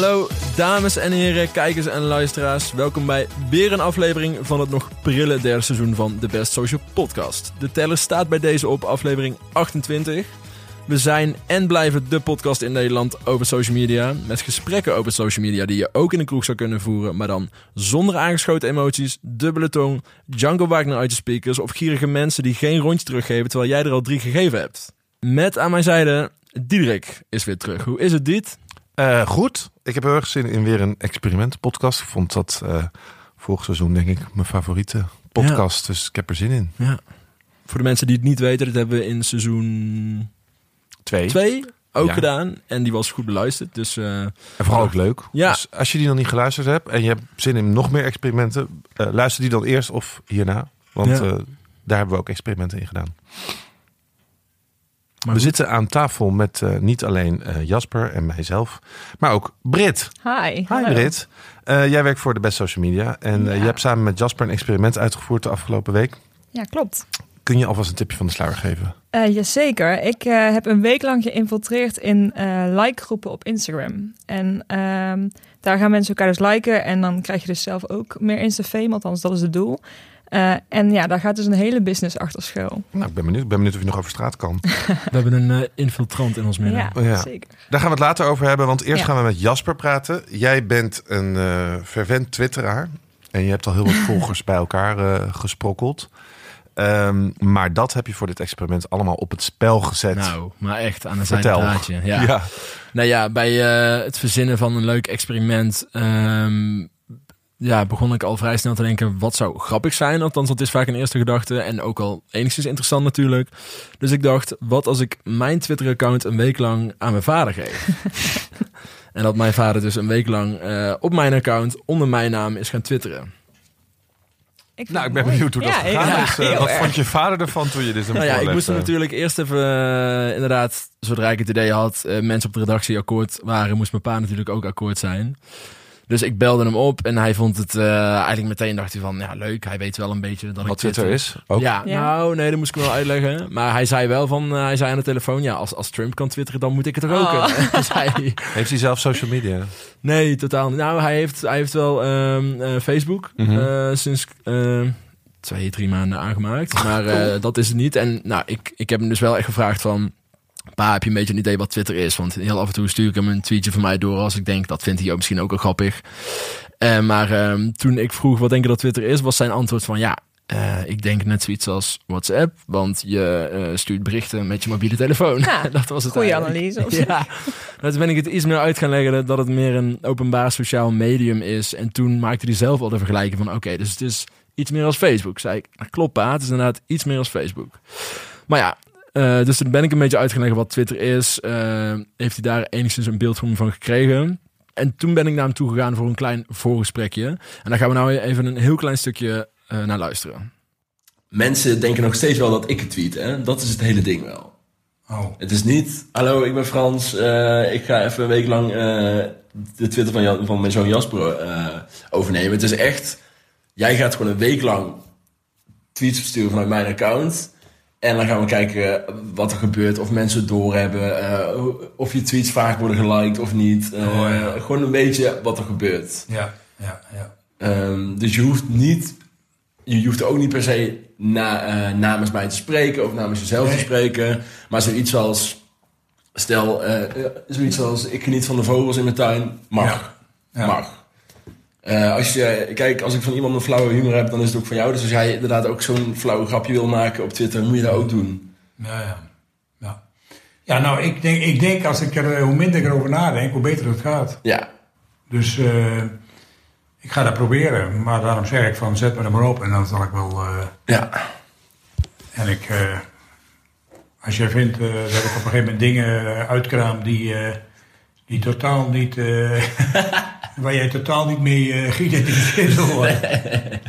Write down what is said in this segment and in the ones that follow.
Hallo dames en heren, kijkers en luisteraars. Welkom bij weer een aflevering van het nog prille derde seizoen van de Best Social Podcast. De teller staat bij deze op aflevering 28. We zijn en blijven de podcast in Nederland over social media. Met gesprekken over social media die je ook in de kroeg zou kunnen voeren. Maar dan zonder aangeschoten emoties, dubbele tong, Django Wagner uit de speakers. Of gierige mensen die geen rondje teruggeven terwijl jij er al drie gegeven hebt. Met aan mijn zijde, Diederik is weer terug. Hoe is het, Diet? Uh, goed. Ik heb heel erg zin in weer een experiment-podcast. Ik vond dat uh, vorig seizoen, denk ik, mijn favoriete podcast. Ja. Dus ik heb er zin in. Ja. Voor de mensen die het niet weten, dat hebben we in seizoen twee, twee ook ja. gedaan. En die was goed beluisterd. Dus, uh, en vooral ook leuk. Ja. Dus als je die nog niet geluisterd hebt en je hebt zin in nog meer experimenten, luister die dan eerst of hierna. Want daar hebben we ook experimenten in gedaan. Maar we zitten aan tafel met uh, niet alleen uh, Jasper en mijzelf, maar ook Brit. Hi. Hi Hallo. Brit. Uh, jij werkt voor de Best Social Media en ja. je hebt samen met Jasper een experiment uitgevoerd de afgelopen week. Ja, klopt. Kun je alvast een tipje van de sluier geven? jazeker. Ik heb een week lang geïnfiltreerd in like-groepen op Instagram. En ehm, daar gaan mensen elkaar dus liken en dan krijg je dus zelf ook meer Insta-fame, althans dat is het doel. Uh, en ja, daar gaat dus een hele business achter schuil. Nou, ik ben benieuwd. Ik ben benieuwd of je nog over straat kan. we hebben een uh, infiltrant in ons midden. Ja, oh, ja, zeker. Daar gaan we het later over hebben, want eerst ja. gaan we met Jasper praten. Jij bent een uh, fervent twitteraar en je hebt al heel wat volgers bij elkaar gesprokkeld. Um, maar dat heb je voor dit experiment allemaal op het spel gezet. Nou, maar echt aan een zijdraadje. Ja. ja. Nou ja, bij het verzinnen van een leuk experiment... Um, ja, begon ik al vrij snel te denken, wat zou grappig zijn? Althans, dat is vaak een eerste gedachte. En ook al enigszins interessant natuurlijk. Dus ik dacht, wat als ik mijn Twitter-account een week lang aan mijn vader geef? en dat mijn vader dus een week lang uh, op mijn account onder mijn naam is gaan twitteren. Ik nou, ik ben mooi. benieuwd hoe dat ja, gegaan ja, is. Uh, wat erg. vond je vader ervan toen je dit hem nou ja, Ik moest er natuurlijk eerst even, uh, inderdaad, zodra ik het idee had, mensen op de redactie akkoord waren, moest mijn pa natuurlijk ook akkoord zijn. Dus ik belde hem op en hij vond het uh, eigenlijk meteen dacht hij van ja leuk, hij weet wel een beetje dat Wat ik Twitter is. Ook? Ja, ja, nou nee, dat moest ik wel uitleggen. Maar hij zei wel van, uh, hij zei aan de telefoon ja, als, als Trump kan twitteren, dan moet ik het er ook. Oh. hij, heeft hij zelf social media? Nee, totaal niet. Nou, hij heeft, hij heeft wel um, uh, Facebook mm -hmm. sinds twee, drie maanden aangemaakt. Maar dat is het niet. En nou, ik, ik heb hem dus wel echt gevraagd van Pa, heb je een beetje een idee wat Twitter is? Want heel af en toe stuur ik hem een tweetje van mij door als ik denk dat vindt hij ook misschien ook wel grappig. Uh, maar uh, toen ik vroeg wat denk je dat Twitter is, was zijn antwoord van ja, uh, ik denk net zoiets als WhatsApp, want je stuurt berichten met je mobiele telefoon. Ja, dat was het. Goeie analyse. Ja, toen ben ik het iets meer uit gaan leggen dat het meer een openbaar sociaal medium is. En toen maakte hij zelf al de vergelijking van oké, okay, dus het is iets meer als Facebook. Zei ik, klopt pa, het is inderdaad iets meer als Facebook. Maar ja, uh, dus toen ben ik een beetje uitgelegd wat Twitter is. Uh, heeft hij daar enigszins een beeld van gekregen. En toen ben ik naar hem toe gegaan voor een klein voorgesprekje. En daar gaan we nou even een heel klein stukje uh, naar luisteren. Mensen denken nog steeds wel dat ik het tweet. Hè? Dat is het hele ding wel. Oh. Het is niet, hallo, ik ben Frans. ik ga even een week lang de Twitter van, Jan, van mijn zoon Jasper overnemen. Het is echt, jij gaat gewoon een week lang tweets versturen vanuit mijn account... En dan gaan we kijken wat er gebeurt, of mensen het doorhebben, uh, of je tweets vaak worden geliked of niet. Uh, oh, ja. Gewoon een beetje wat er gebeurt. Ja, ja, ja. Um, dus je hoeft niet, je hoeft ook niet per se na, uh, namens mij te spreken of namens jezelf nee. te spreken. Maar zoiets als, stel, zoiets als ik geniet van de vogels in mijn tuin, mag. Ja. Ja. Mag. Uh, als je, kijk, als ik van iemand een flauwe humor heb, dan is het ook van jou. Dus als jij inderdaad ook zo'n flauw grapje wil maken op Twitter, moet je dat ook doen. Ja, ja. Ja, ja nou, ik denk, ik denk als ik er, hoe minder ik erover nadenk, hoe beter het gaat. Ja. Dus uh, ik ga dat proberen. Maar daarom zeg ik van, zet me er maar op en dan zal ik wel... Ja. En ik, als jij vindt dat ik op een gegeven moment dingen uitkraam die, die totaal niet... waar jij totaal niet mee uh, geïdentificeerd wil worden.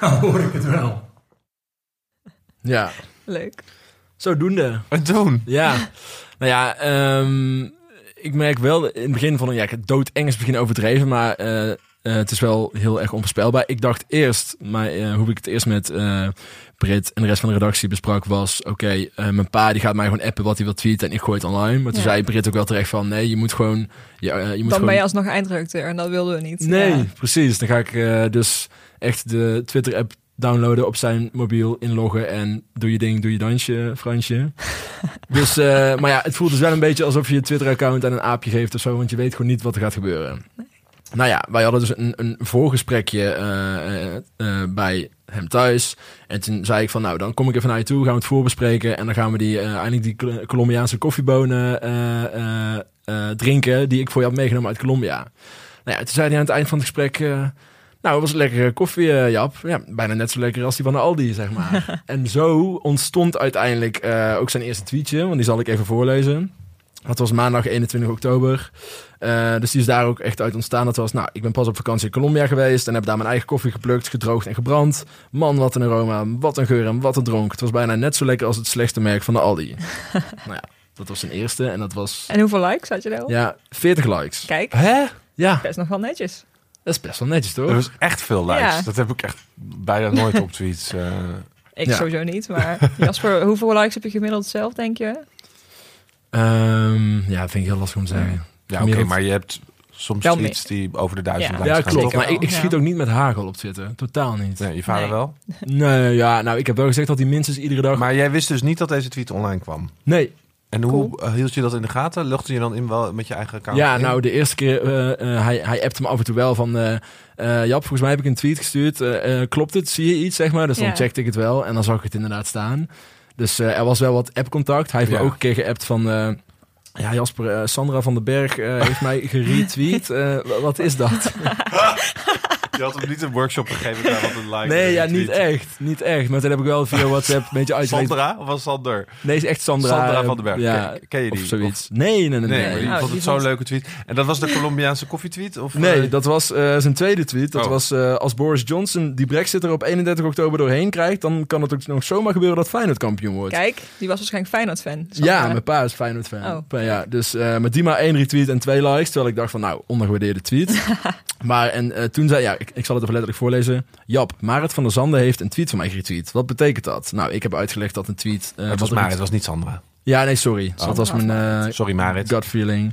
Dan hoor ik het wel. Ja. Leuk. Zodoende. Het doen. Ja. nou ja, um, ik merk wel in het begin van, ja, ik dood Engels begin overdreven, maar uh, eh, het is wel heel erg onvoorspelbaar. Ik dacht eerst, maar eh, hoe ik het eerst met eh Brit en de rest van de redactie besprak was... oké, mijn pa die gaat mij gewoon appen wat hij wil tweeten en ik gooi het online. Maar toen Ja. zei Brit ook wel terecht van... nee, je moet gewoon... Eh, je moet Dan gewoon... ben je alsnog eindredacteur en dat wilden we niet. Nee, Ja. precies. Dan ga ik dus echt de Twitter-app downloaden op zijn mobiel, inloggen en doe je ding, doe je dansje, Fransje. dus, maar ja, het voelt dus wel een beetje alsof je je Twitter-account aan een aapje geeft of zo, want je weet gewoon niet wat er gaat gebeuren. Nou ja, wij hadden dus een, een voorgesprekje eh, eh, eh, bij hem thuis. En toen zei ik van, nou, dan kom ik even naar je toe, gaan we het voorbespreken. En dan gaan we die, eindelijk die Col- Colombiaanse koffiebonen drinken, die ik voor je had meegenomen uit Colombia. Nou ja, toen zei hij aan het eind van het gesprek... nou, het was een lekkere koffie, Jap. Ja, bijna net zo lekker als die van de Aldi, zeg maar. en zo ontstond uiteindelijk ook zijn eerste tweetje. Want die zal ik even voorlezen. Dat was maandag 21 oktober. Eh, dus die is daar ook echt uit ontstaan. Dat was, nou, ik ben pas op vakantie in Colombia geweest... en heb daar mijn eigen koffie geplukt, gedroogd en gebrand. Man, wat een aroma, wat een geur en wat een dronk. Het was bijna net zo lekker als het slechtste merk van de Aldi. nou ja, dat was zijn eerste. En dat was, En hoeveel likes had je daarop? ja, 40 likes. Kijk, Hè? Ja, best nog wel netjes. dat is best wel netjes, toch? Er was echt veel likes. Ja. Dat heb ik echt bijna nooit op tweets. eh. Ik Ja. sowieso niet, maar Jasper, hoeveel likes heb je gemiddeld zelf, denk je? Ehm, ja, dat vind ik heel lastig om te zeggen. ja, oké, maar je hebt soms Wel tweets die over de duizend Ja. Ja, klopt. Maar ik, ik Ja. schiet ook niet met hagel op Twitter. Totaal niet. Nee, je vader Nee. wel. Nee, ja, nou, ik heb wel gezegd dat hij minstens iedere dag... Maar jij wist dus niet dat deze tweet online kwam. Nee. En hoe eh, hield je dat in de gaten? Luchtte je dan in wel met je eigen account? Ja, in? nou, de eerste keer... eh, eh, hij, hij appte me af en toe wel van... eh eh, Jap, volgens mij heb ik een tweet gestuurd. Klopt het? Zie je iets, zeg maar? Dus dan Ja. checkte ik het wel. En dan zag ik het inderdaad staan. Dus eh, er was wel wat appcontact. Hij heeft Ja. me ook een keer geappt van... eh, ja, Jasper, eh, Sandra van den Berg eh, heeft mij geretweet. Eh, wa- wat is dat? Je had hem niet een workshop gegeven daar wat een like. nee, ja, niet echt. Niet echt. Maar toen heb ik wel via WhatsApp een beetje uitgelegd. Sandra of was Sander? Nee, is echt Sandra. Sandra van den Berg. Ja, Ken- ken je die? Of zoiets. Nee, nee, nee. Nee, vond het zo'n leuke tweet. En dat was de Colombiaanse koffietweet? Of, Nee, eh, dat was eh, zijn tweede tweet. Dat Oh. was eh, als Boris Johnson die brexit er op 31 oktober doorheen krijgt... dan kan het ook nog zomaar gebeuren dat Feyenoord kampioen wordt. Kijk, die was waarschijnlijk Feyenoord-fan. Ja, mijn pa is Feyenoord-fan. Oh. Maar Ja, dus eh, met die maar één retweet en twee likes. Terwijl ik dacht van, nou, ondergewaardeerde tweet. maar en toen zei, ja, ik, ik zal het even letterlijk voorlezen. Jap, Marit van der Zanden heeft een tweet van mij geretweet. Wat betekent dat? Nou, ik heb uitgelegd dat een tweet... eh, het was maar, het was niet Sandra. Ja, nee, sorry. Oh. dat was mijn eh, Sorry Marit. gut feeling.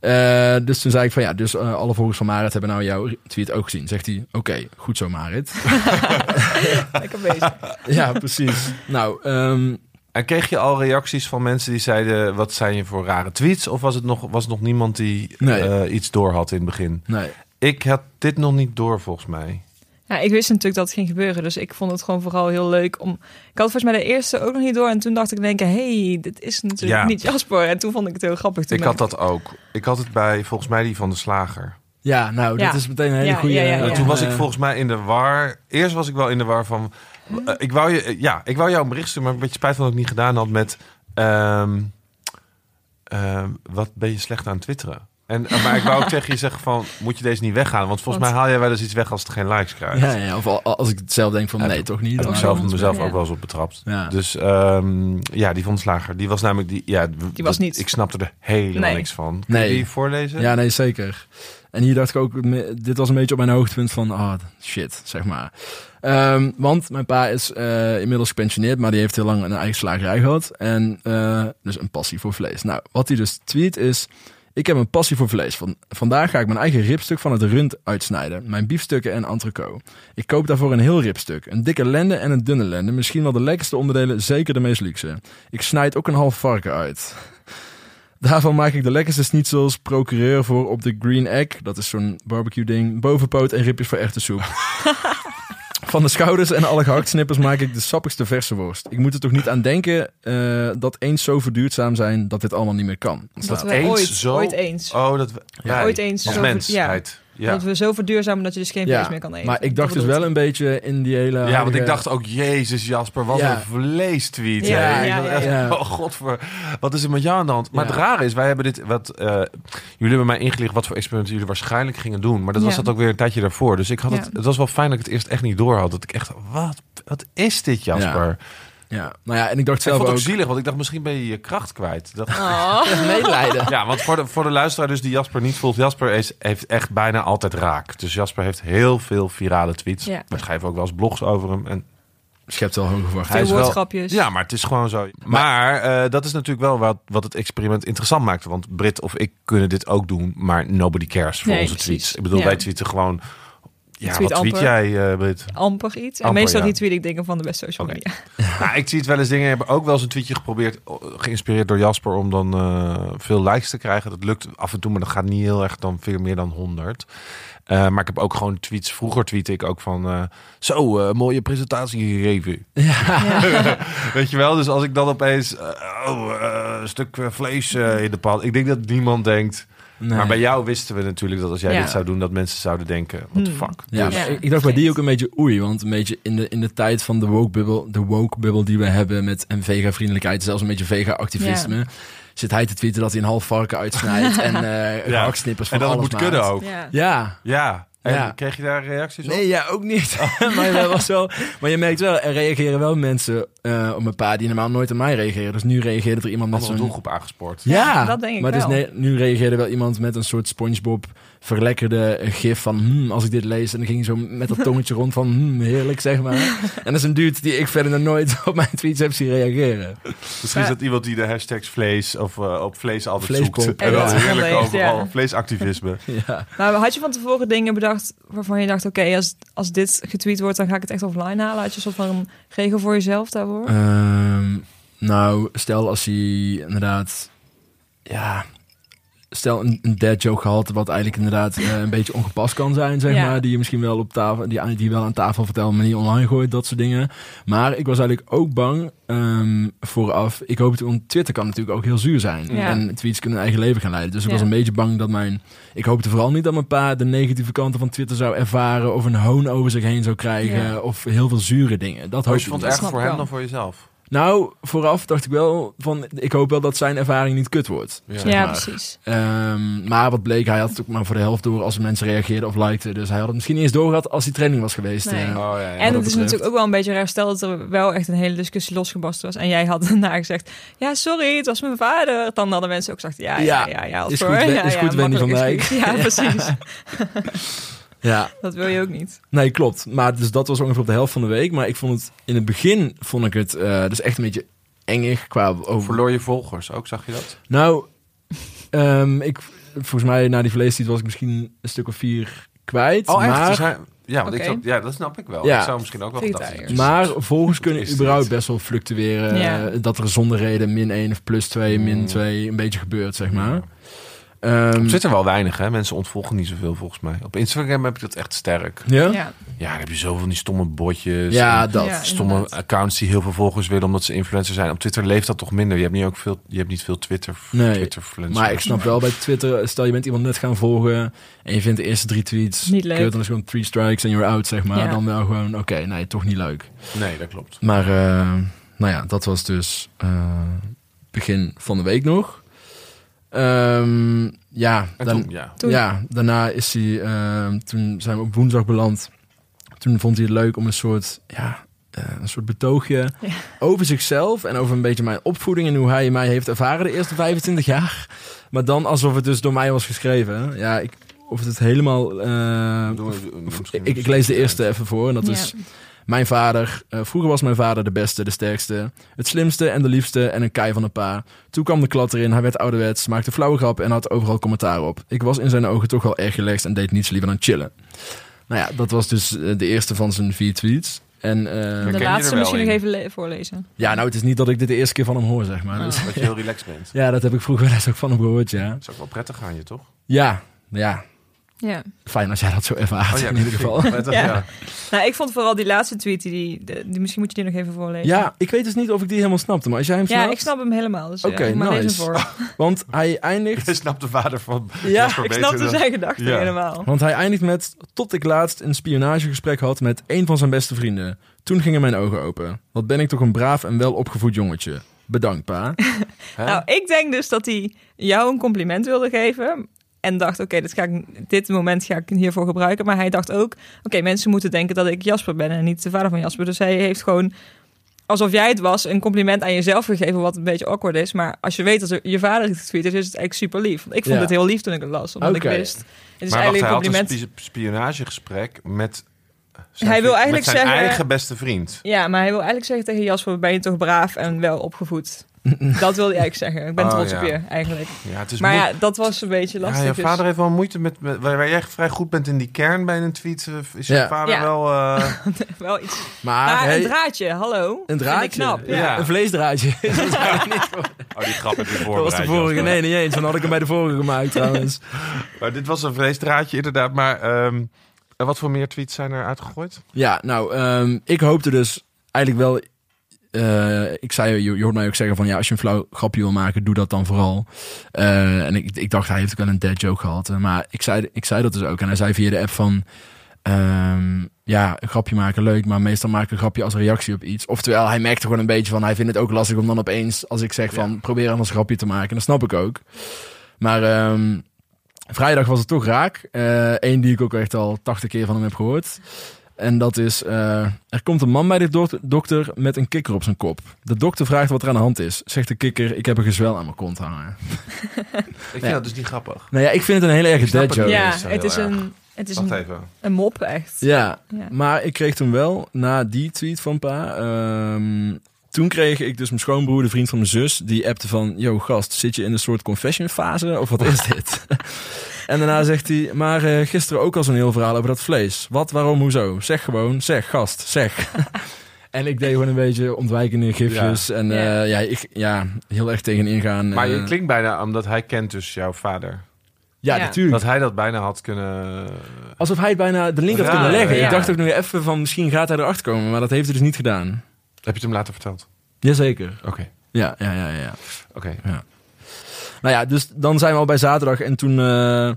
Eh, dus toen zei ik van ja, dus eh, alle volgers van Marit hebben nou jouw tweet ook gezien. Zegt hij, oké, goed zo Marit. Lekker bezig. ja, precies. Nou, ehm, En kreeg je al reacties van mensen die zeiden... wat zijn je voor rare tweets? Of was het nog, was het nog niemand die Nee. eh, iets door had in het begin? nee. Ik had dit nog niet door volgens mij. Ja, ik wist natuurlijk dat het ging gebeuren, dus ik vond het gewoon vooral heel leuk om... Ik had volgens mij de eerste ook nog niet door en toen dacht ik in één keer, hey, dit is natuurlijk Ja. niet Jasper. En toen vond ik het heel grappig. Toen Ik had dat ook. Ik had het bij volgens mij die van de slager. Ja, nou, Ja. dat is meteen een hele Ja, goede... ja, ja, En ja. toen was ik eh, volgens mij in de war. Eerst was ik wel in de war van. eh, ik wou je, eh, ja, ik wou jou een bericht sturen, maar een beetje spijt van dat ik niet gedaan had met. ehm, ehm, wat ben je slecht aan twitteren? En, eh, maar ik wou ook tegen je zeggen van, moet je deze niet weghalen? Want volgens mij haal jij wel eens iets weg als het geen likes krijgt. Ja, ja, of al- als ik het zelf denk van nee, toch niet. Heb ik zelf mezelf ook wel eens op betrapt. Dus ehm, ja, die slager, die was namelijk die. Ja, Die was niet- Ik snapte er helemaal Nee. niks van. Kun je Nee. die voorlezen? Ja, nee, zeker. En hier dacht ik ook, dit was een beetje op mijn hoogtepunt van, ah, shit, zeg maar. Ehm, want mijn pa is eh, inmiddels gepensioneerd, maar die heeft heel lang een eigen slagerij gehad. En eh, dus een passie voor vlees. Nou, wat hij dus tweet is, ik heb een passie voor vlees. Van, vandaag ga ik mijn eigen ribstuk van het rund uitsnijden. Mijn biefstukken en entrecote. Ik koop daarvoor een heel ribstuk. Een dikke lende en een dunne lende. Misschien wel de lekkerste onderdelen, zeker de meest luxe. Ik snijd ook een half varken uit. Daarvan maak ik de lekkerste schnitzels procureur voor op de Green Egg. Dat is zo'n barbecue ding. Bovenpoot en ribjes voor echte soep. Van de schouders en alle gehaktsnippers maak ik de sappigste verse worst. Ik moet er toch niet aan denken eh, dat eens zo verduurzaam zijn dat dit allemaal niet meer kan. dat dat we eens ooit, zo- ooit eens. Oh, dat we. Ja, ooit eens Als zo- mensheid. Ja. Dat we zo verduurzamen dat je dus geen vlees meer kan eten. maar ik dacht dus wel een beetje in die hele... Ja, want ik dacht ook, Jezus Jasper, wat Ja. een vleestweet. Ja. Oh god, voor, wat is er met jou aan de hand? Maar Ja. het rare is, wij hebben dit, wat, eh, jullie hebben mij ingelicht wat voor experimenten jullie waarschijnlijk gingen doen. Maar dat was dat ook weer een tijdje daarvoor. Dus ik had het, Ja. het was wel fijn dat ik het eerst echt niet door had. Dat ik echt, wat, wat is dit Jasper? Ja, nou ja, en ik dacht Ik zelf vond het ook... ook zielig, want ik dacht misschien ben je je kracht kwijt. Dat... Oh. Medelijden. Ja, want voor de, voor de luisteraar dus die Jasper niet volgt. Jasper is, heeft echt bijna altijd raak. Dus Jasper heeft heel veel virale tweets. Ja. We schrijven ook wel eens blogs over hem. En Schept wel hoge Hij verwachtingen. is Veel wel- woordgrapjes. Ja, maar het is gewoon zo. Maar eh, dat is natuurlijk wel wat, wat het experiment interessant maakte. Want Brit of ik kunnen dit ook doen, maar nobody cares voor Nee, onze precies. tweets. Ik bedoel, Ja. wij tweeten gewoon... Ja, tweet wat tweet amper. jij, eh, Brit? Amper iets. En Amper, meestal ja. retweet ik dingen van de best social media. Nou, ik zie het wel eens dingen. hebben ook wel eens een tweetje geprobeerd, geïnspireerd door Jasper, om dan eh, veel likes te krijgen. Dat lukt af en toe, maar dat gaat niet heel erg dan veel meer dan 100. Eh, maar ik heb ook gewoon tweets. Vroeger tweette ik ook van, eh, zo, eh, mooie presentatie gegeven. Ja. Weet je wel? Dus als ik dan opeens, oh, eh, een stuk vlees eh, in de pan. Ik denk dat niemand denkt. Nee. Maar bij jou wisten we natuurlijk dat als jij Ja. dit zou doen, dat mensen zouden denken, what the Hmm. fuck. Ja, Dus- ik, ik dacht bij die ook een beetje oei, want een beetje in de, in de tijd van de woke-bubbel, de woke-bubbel die we hebben met en vega-vriendelijkheid, zelfs een beetje vega-activisme, zit hij te tweeten dat hij een half varken uitsnijdt en eh Ja. gehaksnippers En van dat het alles moet kunnen ook. Ja. Ja. Ja. En Ja. kreeg je daar reacties op? Nee, ja, ook niet. maar, dat was wel, maar je merkt wel, er reageren wel mensen eh op een paar die normaal nooit aan mij reageren. Dus nu reageerde er iemand met zo'n... doelgroep aangespoord. Ja, dat denk ik maar dus wel. nee, nu reageerde wel iemand met een soort SpongeBob verlekkerde gif van hmm, als ik dit lees en dan ging hij zo met dat tongetje rond van hmm, heerlijk zeg maar. en dat is een dude die ik verder nog nooit op mijn tweets heb zien reageren. Misschien is dat iemand die de hashtags vlees of eh, op vlees altijd zoekt. En Ja. dat Ja. heerlijk overal. ja. Vleesactivisme. ja. Maar had je van tevoren dingen bedacht waarvan je dacht... oké, als, als dit getweet wordt, dan ga ik het echt offline halen? Had je een soort van een regel voor jezelf daarvoor? Ehm, nou, stel als hij inderdaad, ja, stel een, een dead joke gehad, wat eigenlijk inderdaad eh, een beetje ongepast kan zijn, zeg Ja. maar, die je misschien wel op tafel, die, die wel aan tafel vertelt, maar niet online gooit, dat soort dingen. Maar ik was eigenlijk ook bang ehm, vooraf. Ik hoop het, want Twitter kan natuurlijk ook heel zuur zijn Ja. en tweets kunnen een eigen leven gaan leiden. Dus ik Ja. was een beetje bang dat mijn, ik hoopte vooral niet dat mijn pa de negatieve kanten van Twitter zou ervaren of een hoon over zich heen zou krijgen Ja. of heel veel zure dingen. Dat hoop Dus ik je vond het erger snap voor hem dan voor jezelf? Nou, vooraf dacht ik wel van, ik hoop wel dat zijn ervaring niet kut wordt. Ja. zeg ja, maar. precies. Ehm, maar wat bleek, hij had het ook maar voor de helft door als mensen reageerden of likten. Dus hij had het misschien niet eens doorgehad als die training was geweest. Nee. eh. Oh, ja, ja. En dat het is betreft. natuurlijk ook wel een beetje raar. Stel dat er wel echt een hele discussie losgebarsten was. En jij had daarna gezegd: Ja, sorry, het was mijn vader. Dan hadden mensen ook gezegd: Ja, ja, ja, ja. Is hoor. goed, ja, is ja, goed, Wendy van Dijk. Ja, precies. Ja, Dat wil je ook niet. nee, klopt. Maar dus dat was ongeveer op de helft van de week. Maar ik vond het, in het begin vond ik het eh, dus echt een beetje engig qua over... Verloor je volgers ook, zag je dat? Nou, ehm, ik, volgens mij na die vleestijd was ik misschien een stuk of vier kwijt. Oh, echt? maar... Dus hij- ja, want ik ja, dat snap ik wel. Ja. Ik zou misschien ook wel gedacht. Maar volgens kunnen überhaupt best wel fluctueren. Ja. eh, Dat er zonder reden min 1 of plus 2, min Mm. 2 een beetje gebeurt, zeg maar. Ja. Ehm, Op Twitter wel weinig, hè? Mensen ontvolgen niet zoveel volgens mij. Op Instagram heb je dat echt sterk. ja? Ja, Ja, dan heb je zoveel van die stomme botjes. Ja, dat. Ja, stomme inderdaad. accounts die heel veel volgers willen omdat ze influencer zijn. Op Twitter leeft dat toch minder. Je hebt niet ook veel. Je hebt niet veel Twitter. Nee, Twitter Maar ik snap wel bij Twitter, stel je bent iemand net gaan volgen en je vindt de eerste drie tweets Niet leuk. kut, dan is gewoon three strikes en you're out, zeg maar. Ja. Dan wel gewoon, oké, nee, toch niet leuk. Nee, dat klopt. Maar, eh, nou ja, dat was dus eh, begin van de week nog. Ehm, ja, dan, toen, ja. Toen- ja, daarna is hij, ehm, toen zijn we op woensdag beland. Toen vond hij het leuk om een soort, ja, eh, een soort betoogje Ja. over zichzelf en over een beetje mijn opvoeding en hoe hij mij heeft ervaren de eerste 25 jaar. Maar dan alsof het dus door mij was geschreven. Ja, ik, of het helemaal. eh, of- ik lees de eerste even voor en dat Ja. is mijn vader. eh, vroeger was mijn vader de beste, de sterkste, het slimste en de liefste en een kei van een pa. Toen kwam de klad erin, hij werd ouderwets, maakte flauwe grappen en had overal commentaar op. Ik was in zijn ogen toch wel erg relaxed en deed niets liever dan chillen. Nou ja, dat was dus eh, de eerste van zijn vier tweets. En eh, de laatste misschien nog even le- voorlezen. ja, nou, het is niet dat ik dit de eerste keer van hem hoor, zeg maar. Oh. Dus, Dat je heel relaxed bent. ja, dat heb ik vroeger wel eens ook van hem gehoord, ja. Dat is ook wel prettig aan je, toch? Ja, ja. Ja. Fijn als jij dat zo ervaart, Oh ja, in ieder geval. Ja. ja. Nou, ik vond vooral die laatste tweet, die, die, die- misschien moet je die nog even voorlezen. Ja, ik weet dus niet of ik die helemaal snapte, maar als jij hem snapt... Ja, ik snap hem helemaal. Dus Oké, okay, maar lees nice. hem voor. Want hij eindigt... Je snapt de vader van Ja, ik snapte dan- zijn gedachten Ja. helemaal. Want hij eindigt met... Tot ik laatst een spionagegesprek had met een van zijn beste vrienden. Toen gingen mijn ogen open. Wat ben ik toch een braaf en wel opgevoed jongetje. Bedankt, pa. Nou, ik denk dus dat hij jou een compliment wilde geven. En dacht, oké, dit ga ik dit moment ga ik hiervoor gebruiken. Maar hij dacht ook, oké, mensen moeten denken dat ik Jasper ben en niet de vader van Jasper. Dus hij heeft gewoon alsof jij het was, een compliment aan jezelf gegeven, wat een beetje awkward is. Maar als je weet dat je vader het getweet is, is het eigenlijk super lief. Want ik vond Ja. het heel lief toen ik het las, omdat ik wist. Het is maar wacht, eigenlijk hij een had een spionagegesprek met zijn, Hij wil eigenlijk met zijn zeggen- eigen beste vriend. Ja, maar hij wil eigenlijk zeggen tegen Jasper, ben je toch braaf en wel opgevoed? dat wil hij eigenlijk zeggen. Ik ben Oh, trots ja. op je, eigenlijk. Ja, het is Maar ja, dat was een beetje Ja, lastig. je dus- vader heeft wel moeite met, met waar, waar jij vrij goed bent in die kern bij een tweet. eh, Is je Ja. vader Ja. wel. eh, wel iets. Maar, Maar hey, een draadje, hallo. een ik draadje. knap. Ja. Ja. Een vleesdraadje. Oh, die grap heb je dat voorbereid. was de vorige. Nee, niet eens. Dan had ik hem bij de vorige gemaakt trouwens. Maar dit was een vleesdraadje inderdaad. Maar ehm, wat voor meer tweets zijn er uitgegooid? Ja, nou, ehm, ik hoopte dus eigenlijk wel. Eh, ik zei, je, je hoort mij ook zeggen van ja, als je een flauw grapje wil maken, doe dat dan vooral. Eh, en ik, ik dacht, hij heeft ook wel een dead joke gehad. eh, Maar ik zei, ik zei dat dus ook. En hij zei via de app van. ehm, ja, een grapje maken leuk, maar meestal maak ik een grapje als reactie op iets. Oftewel, hij merkte gewoon een beetje van, hij vindt het ook lastig om dan opeens, als ik zeg van, probeer anders een grapje te maken. En dat snap ik ook. Maar ehm, vrijdag was het toch raak. Eén die ik ook echt al 80 keer van hem heb gehoord. En dat is, eh, er komt een man bij de dok- dokter met een kikker op zijn kop. De dokter vraagt wat er aan de hand is. Zegt de kikker, ik heb een gezwel aan mijn kont hangen. Ik vind Ja. dat dus niet grappig. Nou ja, ik vind het een hele erge dead joke. Ja, is, eh, het is erg. een, het is Wacht een, even. een mop, echt. Ja, Ja. maar ik kreeg toen wel, na die tweet van pa... ehm, toen kreeg ik dus mijn schoonbroer, de vriend van mijn zus... die appte van, yo gast, zit je in een soort confession fase? Of wat is dit? en daarna zegt hij, maar eh, gisteren ook al zo'n heel verhaal over dat vlees. Wat, waarom, hoezo? Zeg gewoon, zeg gast, zeg. en ik deed gewoon een beetje ontwijkende gifjes. En eh, Ja. ja, ik, ja, heel erg tegen ingaan. Maar je Eh, klinkt bijna, omdat hij kent dus jouw vader. Ja, Ja. natuurlijk. Dat hij dat bijna had kunnen... Alsof hij bijna de link had Ja, kunnen leggen. ja. Ik dacht ook nog even van, misschien gaat hij erachter komen. Maar dat heeft hij dus niet gedaan. Heb je het hem later verteld? Jazeker. Oké, Ja, ja, ja, ja. oké. Nou ja, dus dan zijn we al bij zaterdag en toen, eh,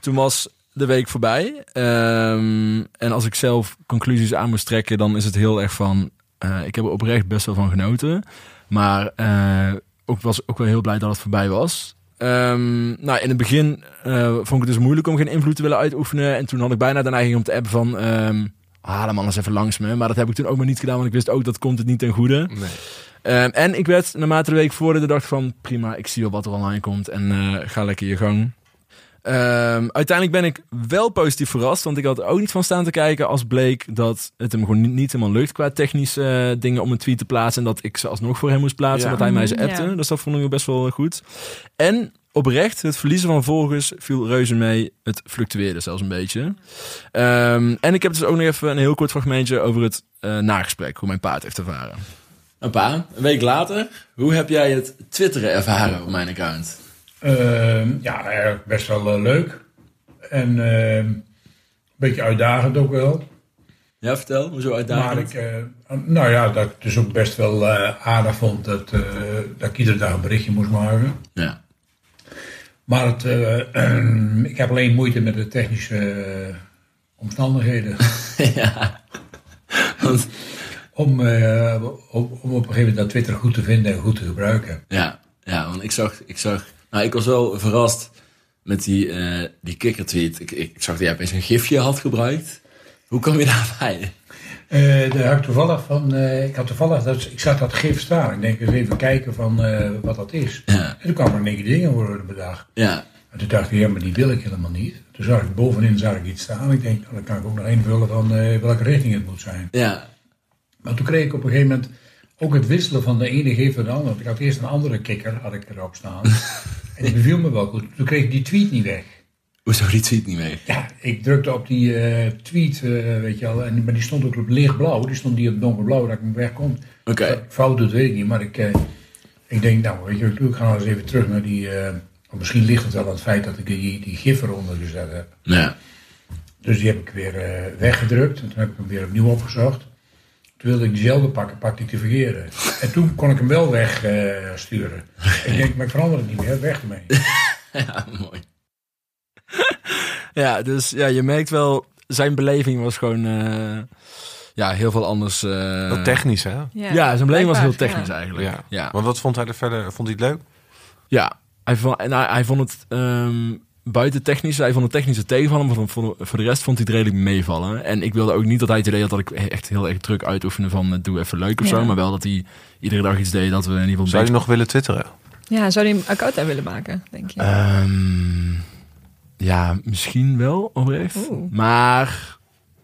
toen was de week voorbij. Ehm, en als ik zelf conclusies aan moest trekken, dan is het heel erg van... eh, ik heb er oprecht best wel van genoten. Maar eh, ook was ook wel heel blij dat het voorbij was. Ehm, nou, in het begin vond ik het dus moeilijk om geen invloed te willen uitoefenen. En toen had ik bijna de neiging om te appen van... ehm haal hem anders even langs me. Maar dat heb ik toen ook maar niet gedaan, want ik wist ook dat komt het niet ten goede. Nee. Ehm, en ik werd naarmate de week vorderde, dacht ik van prima, ik zie wel wat er online komt en eh, ga lekker je gang. Ehm, uiteindelijk ben ik wel positief verrast, want ik had er ook niet van staan te kijken als bleek dat het hem gewoon niet, niet helemaal lukt qua technische eh, dingen om een tweet te plaatsen en dat ik ze alsnog voor hem moest plaatsen, Ja. dat hij mij ze Mhm, appte. ja. Dus dat vond ik best wel goed. En oprecht, het verliezen van volgers viel reuze mee. Het fluctueerde zelfs een beetje. Ehm, en ik heb dus ook nog even een heel kort fragmentje over het eh, nagesprek, hoe mijn paard heeft ervaren. Een pa, een week later, hoe heb jij het twitteren ervaren op mijn account? Ehm, ja, eigenlijk best wel eh, leuk. En ehm, een beetje uitdagend ook wel. Ja, vertel, hoezo Maar uitdagend? ik, eh, nou ja, dat ik dus ook best wel eh, aardig vond dat, eh, dat ik iedere dag een berichtje moest maken. Ja. Maar het, eh, ik heb alleen moeite met de technische eh, omstandigheden. ja. Want, Om, eh, om, om op een gegeven moment dat Twitter goed te vinden en goed te gebruiken. ja, ja, want ik zag, ik zag, nou, ik was wel verrast met die, eh die kikker-tweet. Ik, ik zag dat jij opeens een gifje had gebruikt. Hoe kwam je daarbij? Eh daar had ik toevallig van, eh, ik had toevallig, dat, ik zag dat gif staan. Ik denk eens even kijken van eh, wat dat is. Ja, En toen kwamen er negen dingen worden bedacht. ja, En toen dacht ik, ja, maar die wil ik helemaal niet. Toen zag ik bovenin zag ik iets staan. Ik denk, nou, dan kan ik ook nog invullen van welke richting het moet zijn. ja, Maar toen kreeg ik op een gegeven moment ook het wisselen van de ene gif naar de andere. Want ik had eerst een andere kikker, had ik erop staan. en die beviel me wel goed. Toen kreeg ik die tweet niet weg. Hoezo die tweet niet mee? Ja, ik drukte op die eh, tweet, eh, weet je wel. En, maar die stond ook op lichtblauw. Die stond die op donkerblauw, dat ik hem wegkomt. Oké, Dat ik Fout doet, weet ik niet. Maar ik, eh, ik denk, nou, weet je wat ik ga eens even terug naar die... eh, misschien ligt het wel aan het feit dat ik die, die gif eronder gezet heb. ja, Dus die heb ik weer eh, weggedrukt. En toen heb ik hem weer opnieuw opgezocht. Toen wilde ik diezelfde pakken, pakte ik de verkeerde. En toen kon ik hem wel wegsturen. ik denk, maar ik verander het niet meer, weg ermee. ja, mooi. Ja, dus ja, je merkt wel, zijn beleving was gewoon eh, ja, heel veel anders. eh, Wat technisch, hè? Ja, zijn beleving was heel technisch ja. eigenlijk. Ja. Ja, Want wat vond hij er verder? Vond hij het leuk? ja. Hij, vond, en hij, hij vond het ehm, buiten technisch, hij vond het technische tegenvallen, maar voor, de rest vond hij het redelijk meevallen. En ik wilde ook niet dat hij het idee had dat ik echt heel erg druk uitoefende van eh, doe even leuk of Ja. zo. Maar wel dat hij iedere dag iets deed dat we in ieder geval Zou je nog willen twitteren? Ja, zou die een account aan willen maken, denk je? Ehm, ja, misschien wel oprecht. Oeh. Maar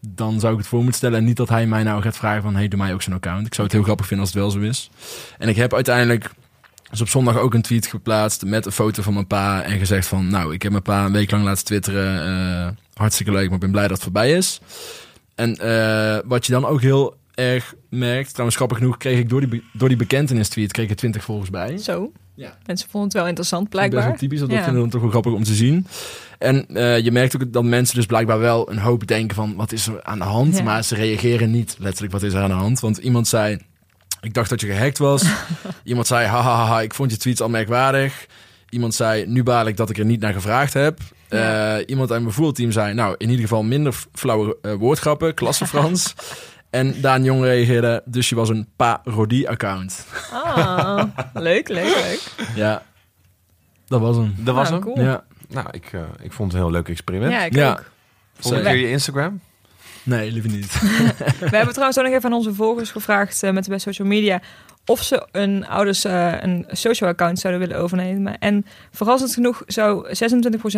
dan zou ik het voor moeten stellen. En niet dat hij mij nou gaat vragen van... Hey, doe mij ook zo'n account. Ik zou het heel grappig vinden als het wel zo is. En ik heb uiteindelijk... Dus op zondag ook een tweet geplaatst met een foto van mijn pa. En gezegd van... Nou, ik heb mijn pa een week lang laten twitteren. eh, hartstikke leuk, maar ik ben blij dat het voorbij is. En eh, wat je dan ook heel erg merkt... Trouwens, grappig genoeg kreeg ik door die, door die bekentenis tweet... kreeg ik er 20 volgens bij. Zo. Ja. Mensen vonden het wel interessant, Best blijkbaar. wel typisch, dat Ja. vinden we toch wel grappig om te zien. En eh, je merkt ook dat mensen dus blijkbaar wel een hoop denken van... wat is er aan de hand? Ja. Maar ze reageren niet letterlijk wat is er aan de hand. Want iemand zei, ik dacht dat je gehackt was. iemand zei, haha, ik vond je tweets al merkwaardig. Iemand zei, nu baal ik dat ik er niet naar gevraagd heb. Ja. Eh, iemand uit mijn voerteam zei, nou, in ieder geval minder flauwe eh, woordgrappen, klasse Frans. en Daan Jong reageerde, dus je was een parodie-account. Ah, leuk, leuk, leuk. ja, dat was hem. Dat was Ah, hem. cool. Ja, Nou, ik, eh, ik vond het een heel leuk experiment. Ja, ik Ja. ook. Volgende keer je Instagram? nee, liever niet. We hebben trouwens ook nog even aan onze volgers gevraagd eh, met de best social media of ze een ouders eh, een social account zouden willen overnemen. En verrassend genoeg zou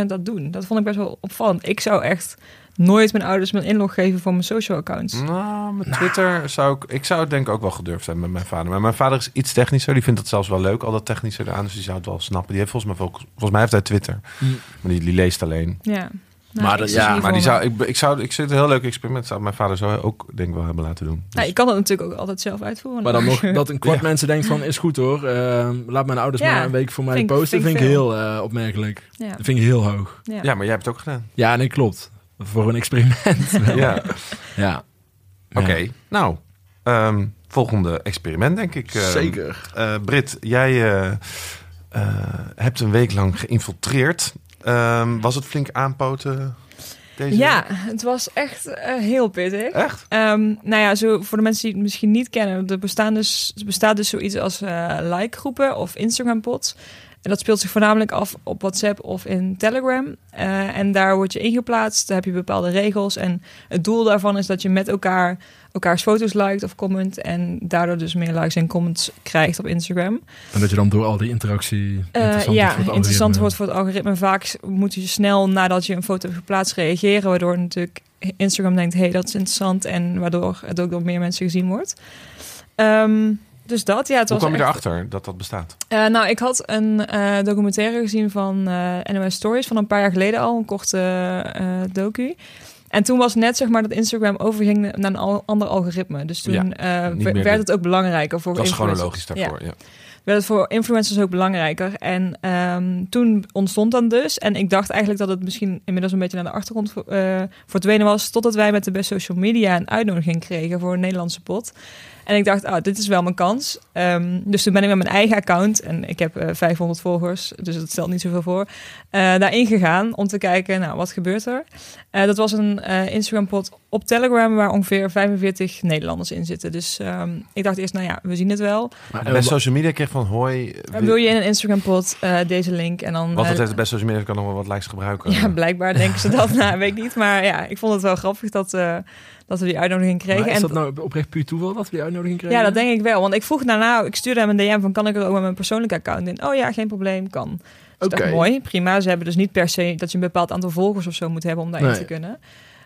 26% dat doen. Dat vond ik best wel opvallend. Ik zou echt nooit mijn ouders mijn inlog geven voor mijn social accounts. Nou, met Twitter zou ik... Ik zou het denk ik ook wel gedurfd hebben met mijn vader. Maar mijn vader is iets technischer. Die vindt het zelfs wel leuk, al dat technische eraan. Dus die zou het wel snappen. Die heeft volgens mij, volgens mij heeft hij Twitter. Mm. Maar die, die leest alleen. Ja. Nou, Maar ik dat- ja, Maar die zou, ik, ik, zou, ik zit een heel leuk experiment. Zou mijn vader zo ook denk ik wel hebben laten doen. Dus- Nou, je kan het natuurlijk ook altijd zelf uitvoeren. Maar dan nog dat een kwart Ja. mensen denkt van, is goed hoor. eh, laat mijn ouders Ja, maar een week voor mij vind- posten. vind ik Vind ik veel. heel eh, opmerkelijk. Ja. Dat vind ik heel hoog. Ja. ja, maar jij hebt het ook gedaan. Ja, nee, klopt. Voor een experiment. Ja. ja. Oké, nou. ehm, volgende experiment denk ik. Ehm, Zeker. eh, Brit, jij eh, eh, hebt een week lang geïnfiltreerd. Ehm, was het flink aanpoten deze Ja, week? het was echt heel pittig. Echt? Ehm, nou ja, zo voor de mensen die het misschien niet kennen, er, bestaan dus, er bestaat dus zoiets als like-groepen of Instagram-pods. En dat speelt zich voornamelijk af op WhatsApp of in Telegram. Eh, en daar word je ingeplaatst, daar heb je bepaalde regels. En het doel daarvan is dat je met elkaar elkaars foto's liked of comment. En daardoor dus meer likes en comments krijgt op Instagram. En dat je dan door al die interactie Eh, interessant ja, wordt voor het interessant wordt voor het algoritme. Vaak moet je snel nadat je een foto hebt geplaatst reageren, waardoor natuurlijk Instagram denkt, hé, hey, dat is interessant en waardoor het ook door meer mensen gezien wordt. Ehm, dus dat, ja, het Hoe was kwam je echt- erachter dat dat bestaat? Eh, nou, ik had een eh, documentaire gezien van eh NOS Stories van een paar jaar geleden al, een korte docu. En toen was net zeg maar dat Instagram overging naar een ander algoritme. Dus toen Ja, werd het ook belangrijker voor Dat is chronologisch daarvoor, ja. werd het voor influencers ook belangrijker. En ehm, toen ontstond dan dus. En ik dacht eigenlijk dat het misschien inmiddels een beetje naar de achtergrond verdwenen was. Totdat wij met de best social media een uitnodiging kregen voor een Nederlandse pot. En ik dacht, ah, dit is wel mijn kans. Ehm, dus toen ben ik met mijn eigen account, en ik heb eh 500 volgers, dus dat stelt niet zoveel voor, eh daarin gegaan om te kijken, nou, wat gebeurt er? Eh, dat was een eh Instagram-pot op Telegram waar ongeveer 45 Nederlanders in zitten. Dus ehm, ik dacht eerst, nou ja, we zien het wel. Maar, En eh, bij social media kreeg van hoi. Dan wil je in een Instagram-pot eh, deze link en dan... Wat eh, het heeft bij social media kan nog wel wat likes gebruiken. ja, blijkbaar denken ze dat. nou, weet ik niet. Maar ja, ik vond het wel grappig dat, eh, dat we die uitnodiging kregen. maar is en dat nou oprecht puur toeval dat we die uitnodiging kregen? ja, dat denk ik wel. Want ik vroeg daarna, ik stuurde hem een DM van... kan ik er ook met mijn persoonlijke account in? Oh ja, geen probleem, kan. Dus Oké. mooi, prima. Ze hebben dus niet per se dat je een bepaald aantal volgers of zo moet hebben... om daarin Nee. te kunnen.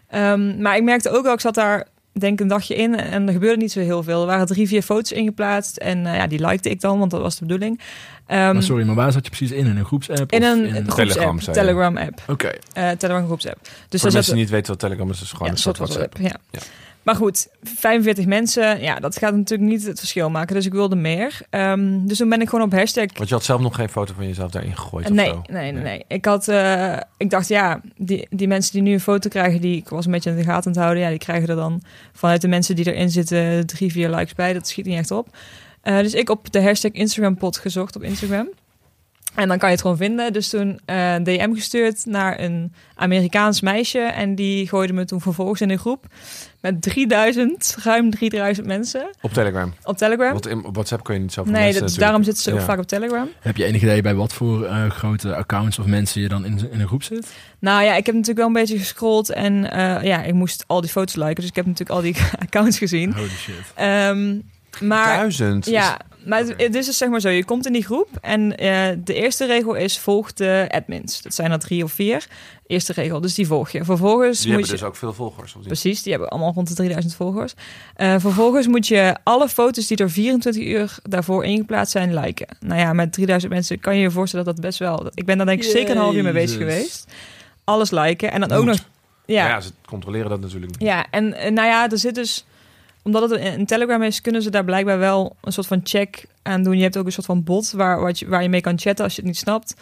Ehm, maar ik merkte ook wel, ik zat daar denk een dagje in... en er gebeurde niet zo heel veel. Er waren drie, vier foto's ingeplaatst. En eh, ja, die likte ik dan, want dat was de bedoeling. Ehm, Maar sorry, maar waar zat je precies in? In een groepsapp? in een in- groepsapp, Telegram, je. Telegram app. Oké. eh Telegram groepsapp. Dus Voor mensen die niet weten wat Telegram is, is gewoon ja, een soort WhatsApp. Ja. Ja. Maar goed, 45 mensen, ja, dat gaat natuurlijk niet het verschil maken. Dus ik wilde meer. Ehm, dus toen ben ik gewoon op hashtag. Want je had zelf nog geen foto van jezelf daarin gegooid of Nee, zo? nee, nee, nee. Ik had, eh, ik dacht, ja, die, die mensen die nu een foto krijgen, die ik was een beetje in de gaten aan het houden, ja, die krijgen er dan vanuit de mensen die erin zitten drie, vier likes bij. Dat schiet niet echt op. Eh, dus ik op de hashtag Instagram pot gezocht op Instagram. En dan kan je het gewoon vinden. Dus toen eh, een DM gestuurd naar een Amerikaans meisje. En die gooide me toen vervolgens in een groep met 3000, ruim 3000 mensen Op Telegram. op Telegram. Want in, WhatsApp kun je niet zoveel nee, mensen dat, natuurlijk- daarom zitten ze ook Ja. vaak op Telegram. Heb je enig idee bij wat voor eh, grote accounts of mensen je dan in, in een groep zit? Nou ja, ik heb natuurlijk wel een beetje gescrolld. En eh, ja, ik moest al die foto's liken. Dus ik heb natuurlijk al die accounts gezien. Holy shit. Ehm, maar Duizend. Ja, maar het, het is dus zeg maar zo. Je komt in die groep en eh, de eerste regel is volg de admins. Dat zijn er drie of vier. Eerste regel, dus die volg je. Vervolgens Die moet hebben je... dus ook veel volgers. Of niet? Precies, die hebben allemaal rond de 3000 volgers. Eh, vervolgens moet je alle foto's die er 24 uur daarvoor ingeplaatst zijn liken. Nou ja, met 3000 mensen kan je je voorstellen dat dat best wel... Ik ben daar denk ik zeker een half uur mee bezig geweest. Alles liken en dan ook nog... Ja. Ja, ze controleren dat natuurlijk niet. ja, en eh, nou ja, er zit dus... Omdat het een Telegram is, kunnen ze daar blijkbaar wel een soort van check aan doen. Je hebt ook een soort van bot waar, je, waar je mee kan chatten als je het niet snapt.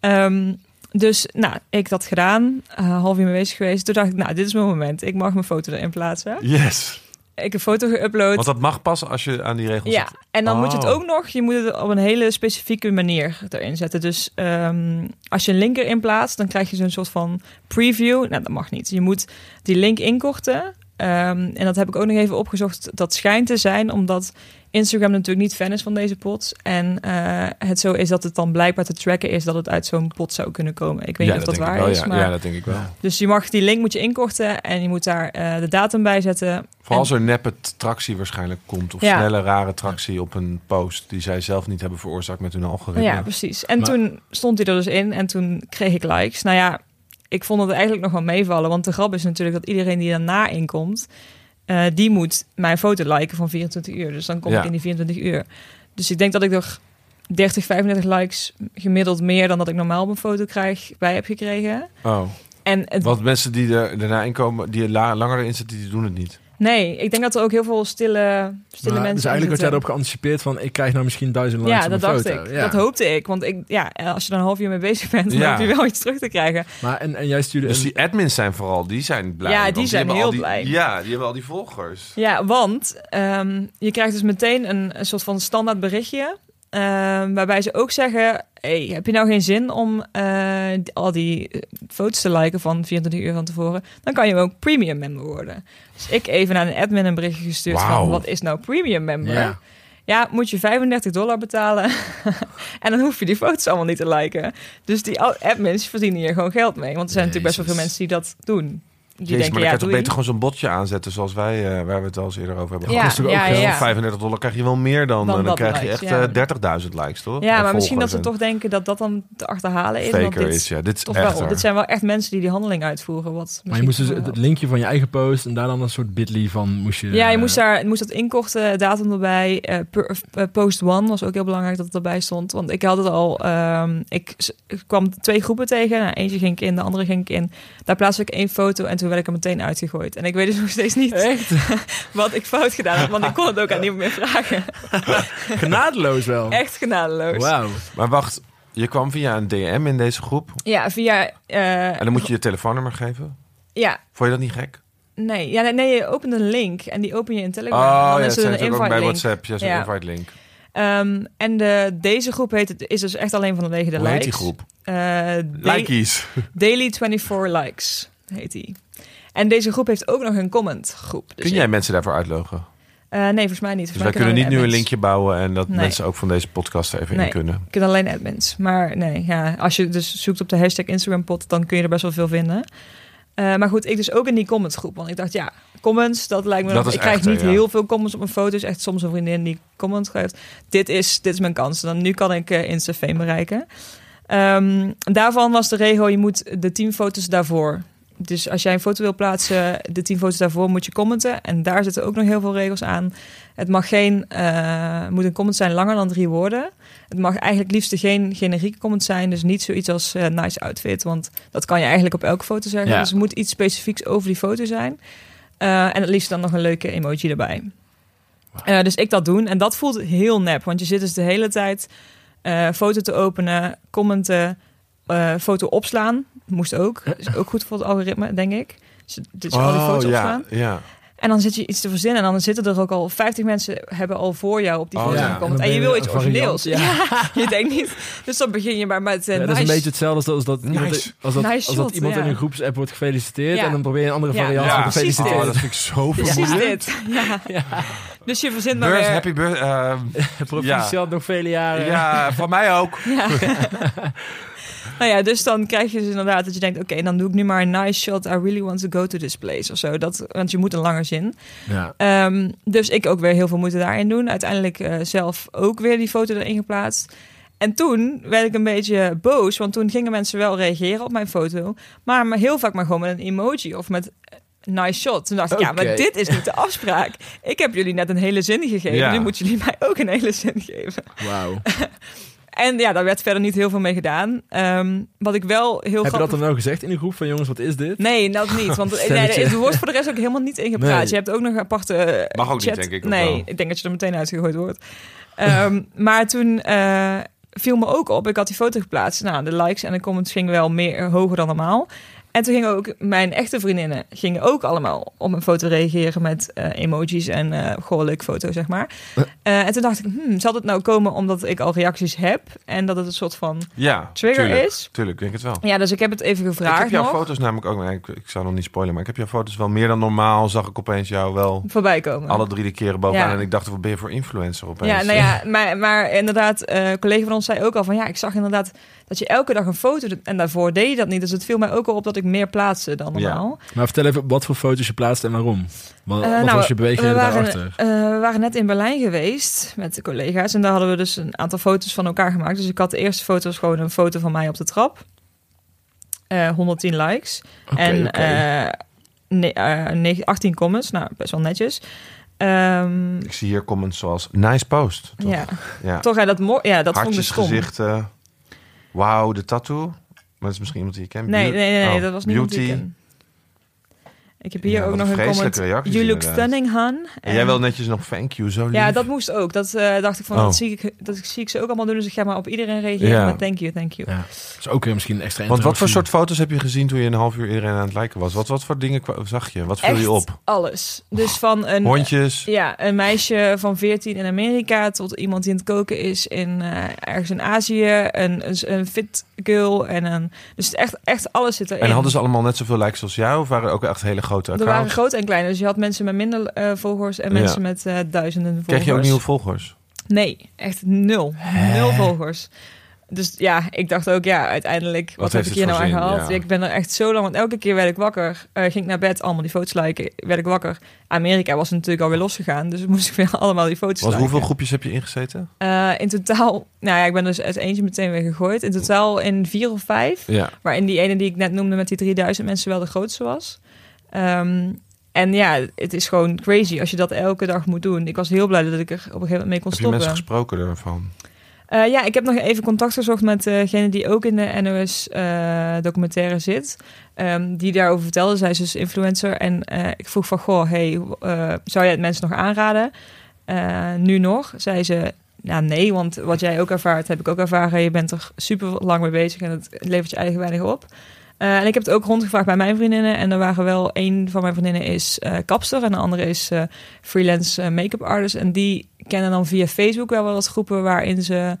Ehm, dus, nou, ik dat gedaan. eh, half uur mee bezig geweest. Toen dacht ik, nou, dit is mijn moment. Ik mag mijn foto erin plaatsen. Yes. Ik heb een foto geüpload. Want dat mag pas als je aan die regels Ja, zit. en dan moet je het Oh. ook nog, je moet het op een hele specifieke manier erin zetten. Dus ehm, als je een link erin plaatst, dan krijg je zo'n soort van preview. Nou, dat mag niet. Je moet die link inkorten. Ehm, en dat heb ik ook nog even opgezocht. Dat schijnt te zijn omdat Instagram natuurlijk niet fan is van deze pot. En eh, het zo is dat het dan blijkbaar te tracken is dat het uit zo'n pot zou kunnen komen. Ik weet ja, niet of dat waar wel, is. ja. Maar... ja, dat denk ik wel. Dus je mag die link moet je inkorten en je moet daar eh, de datum bij zetten. Vooral als er neppe tractie waarschijnlijk komt. Of Ja. snelle, rare tractie op een post die zij zelf niet hebben veroorzaakt met hun algoritme. Ja, precies. En Maar- toen stond hij er dus in en toen kreeg ik likes. Nou ja, ik vond het eigenlijk nog wel meevallen. Want de grap is natuurlijk dat iedereen die daarna inkomt... eh, die moet mijn foto liken van 24 uur. Dus dan kom Ja. ik in die 24 uur. Dus ik denk dat ik er 30, 35 likes gemiddeld meer... dan dat ik normaal op een foto krijg bij heb gekregen. Oh, En het, want mensen die er daarna inkomen, die er la- langer in zitten, die doen het niet. nee, ik denk dat er ook heel veel stille, stille Maar, mensen dus eigenlijk had jij erop geanticipeerd van... ik krijg nou misschien duizend likes Ja, op dat dacht foto. ik. Ja. Dat hoopte ik. Want ik, ja, als je dan een half uur mee bezig bent, dan Ja. hoop je wel iets terug te krijgen. Maar en, en jij stuurde Dus een... die admins zijn vooral, die zijn blij. Ja, die zijn heel die, blij. Ja, die hebben al die volgers. Ja, want ehm, je krijgt dus meteen een, een soort van standaard berichtje. Ehm, waarbij ze ook zeggen: hey, heb je nou geen zin om eh, al die eh, foto's te liken van 24 uur van tevoren? Dan kan je ook premium member worden. Dus ik even naar een admin een berichtje gestuurd van: wat is nou premium member? Ja. Ja, moet je 35 dollar betalen. en dan hoef je die foto's allemaal niet te liken. Dus die admins verdienen hier gewoon geld mee. Want er zijn natuurlijk best wel veel mensen die dat doen. Die Jezus, denken, maar dan ja, kan je toch beter gewoon zo'n botje aanzetten zoals wij, eh, waar we het al eens eerder over hebben Ja, ook ja, geld? ja. 35 dollar krijg je wel meer dan. Dan Dan, dan dat krijg je echt ja. eh, 30.000 likes, toch? Ja, En maar misschien dat ze en toch denken dat dat dan te achterhalen is. want Faker dit is, ja. Dit is toch echt wel, dit zijn wel echt mensen die die handeling uitvoeren. Wat Maar je moest dus het linkje van je eigen post... en daar dan een soort bit.ly van moest je... Ja, je eh, moest, daar, je moest dat inkorten, datum erbij. eh, per- eh, post one was ook heel belangrijk dat het erbij stond. Want ik had het al... ehm, ik, ik kwam twee groepen tegen. Nou, eentje ging ik in, de andere ging ik in. Daar plaatste ik één foto en toen werd ik er meteen uitgegooid. En ik weet dus nog steeds niet wat ik fout gedaan had. Want ik kon het ook aan niemand meer vragen. Genadeloos wel. Echt genadeloos. Wauw. Maar wacht, je kwam via een DM in deze groep. Ja, via... eh, En dan moet je je telefoonnummer geven. Ja, Vond je dat niet gek? nee, ja, nee, nee, je opent een link en die open je in Telegram. en Oh dan ja, is er een ook bij link. WhatsApp. Ja, zo'n Ja. invite link. Ehm, en de, deze groep heet het, is dus echt alleen vanwege de Hoe heet likes. die groep? Eh, Likies. Daily 24 Likes heet die. En deze groep heeft ook nog een comment groep. Dus Kun jij mensen daarvoor uitlogen? eh, nee, volgens mij niet. Dus wij mij kunnen niet nu een linkje bouwen en dat Nee. mensen ook van deze podcast er even Nee. in kunnen. Ik ken alleen admins. Maar nee, ja, als je dus zoekt op de hashtag Instagrampot, dan kun je er best wel veel vinden. Eh, maar goed, ik dus ook in die commentsgroep. Want ik dacht, ja, comments, dat lijkt me... Dat nog- ik krijg echt, niet ja. heel veel comments op mijn foto's. Echt soms een vriendin die comment geeft. Dit is, dit is mijn kans. Dan, nu kan ik uh, Insta-fame bereiken. Ehm, daarvan was de regel, je moet de teamfoto's daarvoor... Dus als jij een foto wil plaatsen, de tien foto's daarvoor moet je commenten. En daar zitten ook nog heel veel regels aan. Het mag geen, eh, moet een comment zijn langer dan drie woorden. Het mag eigenlijk liefst geen generieke comment zijn. Dus niet zoiets als eh, nice outfit. Want dat kan je eigenlijk op elke foto zeggen. Ja. Dus het moet iets specifieks over die foto zijn. Eh, en het liefst dan nog een leuke emoji erbij. Dus ik dat doen. En dat voelt heel nep. Want je zit dus de hele tijd foto te openen, commenten, foto opslaan. Moest ook. Is ook goed voor het algoritme, denk ik. Dus, dus al die foto's Oh, ja, opslaan. ja. En dan zit je iets te verzinnen en dan zitten er ook al 50 mensen hebben al voor jou op die Oh, foto ja. gekomen. En je wil iets origineels. ja. Ja. je denkt niet. Dus dan begin je maar met uh, Ja, dat is een beetje hetzelfde als dat, iemand, Nice. als dat, Nice als dat iemand ja. in een groepsapp wordt gefeliciteerd Ja. en dan probeer je een andere Ja. variant van precies gefeliciteerd. Oh, dat vind ik zo vermoeiend. dit. Ja. Dus je verzint maar weer... happy birth. ehm, Proficiat nog vele jaren. ja, van mij ook. Nou ja, dus dan krijg je dus inderdaad dat je denkt... oké, dan doe ik nu maar een nice shot. I really want to go to this place of zo. Dat, want je moet een langer zin. Ja. Ehm, dus ik ook weer heel veel moeite daarin doen. Uiteindelijk eh, zelf ook weer die foto erin geplaatst. En toen werd ik een beetje boos, want toen gingen mensen wel reageren op mijn foto. Maar, heel vaak maar gewoon met een emoji of met nice shot. Toen dacht ik, ja, maar dit is niet de afspraak. Ik heb jullie net een hele zin gegeven. Ja. Nu moeten jullie mij ook een hele zin geven. Wauw. En ja, daar werd verder niet heel veel mee gedaan. Ehm, wat ik wel heel Heb je dat dan wel gezegd in de groep van jongens, wat is dit? Nee, dat niet. Want nee, er wordt voor de rest ook helemaal niet ingepraat. Nee. Je hebt ook nog een aparte eh, Mag ook niet, chat. denk ik, Nee, wel? ik denk dat je er meteen uitgegooid wordt. Ehm, maar toen eh, viel me ook op. Ik had die foto geplaatst. Nou, de likes en de comments gingen wel meer hoger dan normaal. En toen gingen ook mijn echte vriendinnen gingen ook allemaal op mijn foto reageren met eh, emojis en goh, leuk foto, zeg maar. Eh, en toen dacht ik, hmm, zal het nou komen omdat ik al reacties heb en dat het een soort van Ja, trigger tuurlijk. is? Tuurlijk, denk ik het wel. Ja, dus ik heb het even Ik gevraagd heb jouw nog. foto's namelijk ook... Ik, ik zou nog niet spoilen, maar ik heb jouw foto's wel meer dan normaal. Zag ik opeens jou wel voorbij komen. alle drie de keren bovenaan. Ja. En ik dacht, wat ben je voor influencer opeens? Ja, nou ja, maar, maar inderdaad, een collega van ons zei ook al van ja, ik zag inderdaad dat je elke dag een foto doet en daarvoor deed je dat niet. Dus het viel mij ook al op dat ik meer plaatste dan Ja. normaal. Maar vertel even wat voor foto's je plaatst en waarom. Wat, wat nou, was je beweging daarachter? eh, we waren net in Berlijn geweest met de collega's en daar hadden we dus een aantal foto's van elkaar gemaakt. Dus ik had de eerste foto was gewoon een foto van mij op de trap. Eh 110 likes. Oké, en oké. eh, ne- eh, negen- 18 comments, nou best wel netjes. Ehm, Ik zie hier comments zoals, nice post. Toch? ja, ja. toch, ja, dat, mo- ja, dat vond ik Hartjes, stom. gezichten. Wauw, de tattoo. Maar dat is misschien iemand die je kent. Nee, nee, nee oh, dat was niet Beauty. Ik heb hier Ja, ook nog een comment. You look inderdaad. stunning, Han. En jij wil netjes nog thank you, zo lief. Ja, dat moest ook. Dat eh, dacht ik van, Oh. dat, zie ik, dat zie ik ze ook allemaal doen. Dus ik ga maar op iedereen reageren Ja. met thank you, thank you. Ja. Dat is ook weer misschien een extra Want wat voor soort foto's heb je gezien toen je een half uur iedereen aan het liken was? Wat, wat voor dingen zag je? Wat viel Echt je op? alles. Dus van een... Hondjes? Ja, een meisje van 14 in Amerika tot iemand die aan het koken is in eh, ergens in Azië, een, een, een fit girl en een dus echt echt alles zit erin. En hadden ze allemaal net zoveel likes als jou? Of waren er ook echt hele grote er waren accounts? grote en kleine, dus je had mensen met minder eh, volgers en Ja. mensen met eh, duizenden volgers. Kreeg je ook nieuwe volgers? Nee, echt nul. Nul volgers. Dus ja, ik dacht ook, ja, uiteindelijk, wat, heb ik hier het nou aan? Ja. Ik ben er echt zo lang, want elke keer werd ik wakker, eh, ging ik naar bed, allemaal die foto's liken, werd ik wakker. Amerika was natuurlijk alweer losgegaan, dus moest ik weer allemaal die foto's liken. hoeveel groepjes heb je ingezeten? Eh, in totaal, nou ja, ik ben dus uit eentje meteen weer gegooid. In totaal in vier of vijf. Ja. Waarin die ene die ik net noemde met die 3000 mensen wel de grootste was. Ehm, en ja, het is gewoon crazy als je dat elke dag moet doen. Ik was heel blij dat ik er op een gegeven moment mee kon Heb je stoppen. mensen gesproken ervan? Eh, ja, ik heb nog even contact gezocht met degene die ook in de NOS-documentaire zit. Ehm, die daarover vertelde. Zij is dus influencer. En eh, ik vroeg van, goh, hey, eh, zou jij het mensen nog aanraden? Eh, nu nog? Zei ze, ja, nee, want wat jij ook ervaart, heb ik ook ervaren. Je bent er super lang mee bezig en het levert je eigen weinig op. Eh, en ik heb het ook rondgevraagd bij mijn vriendinnen. En er waren wel, een van mijn vriendinnen is eh, kapster en de andere is eh, freelance make-up artist. En die kennen dan via Facebook wel wel wat groepen waarin ze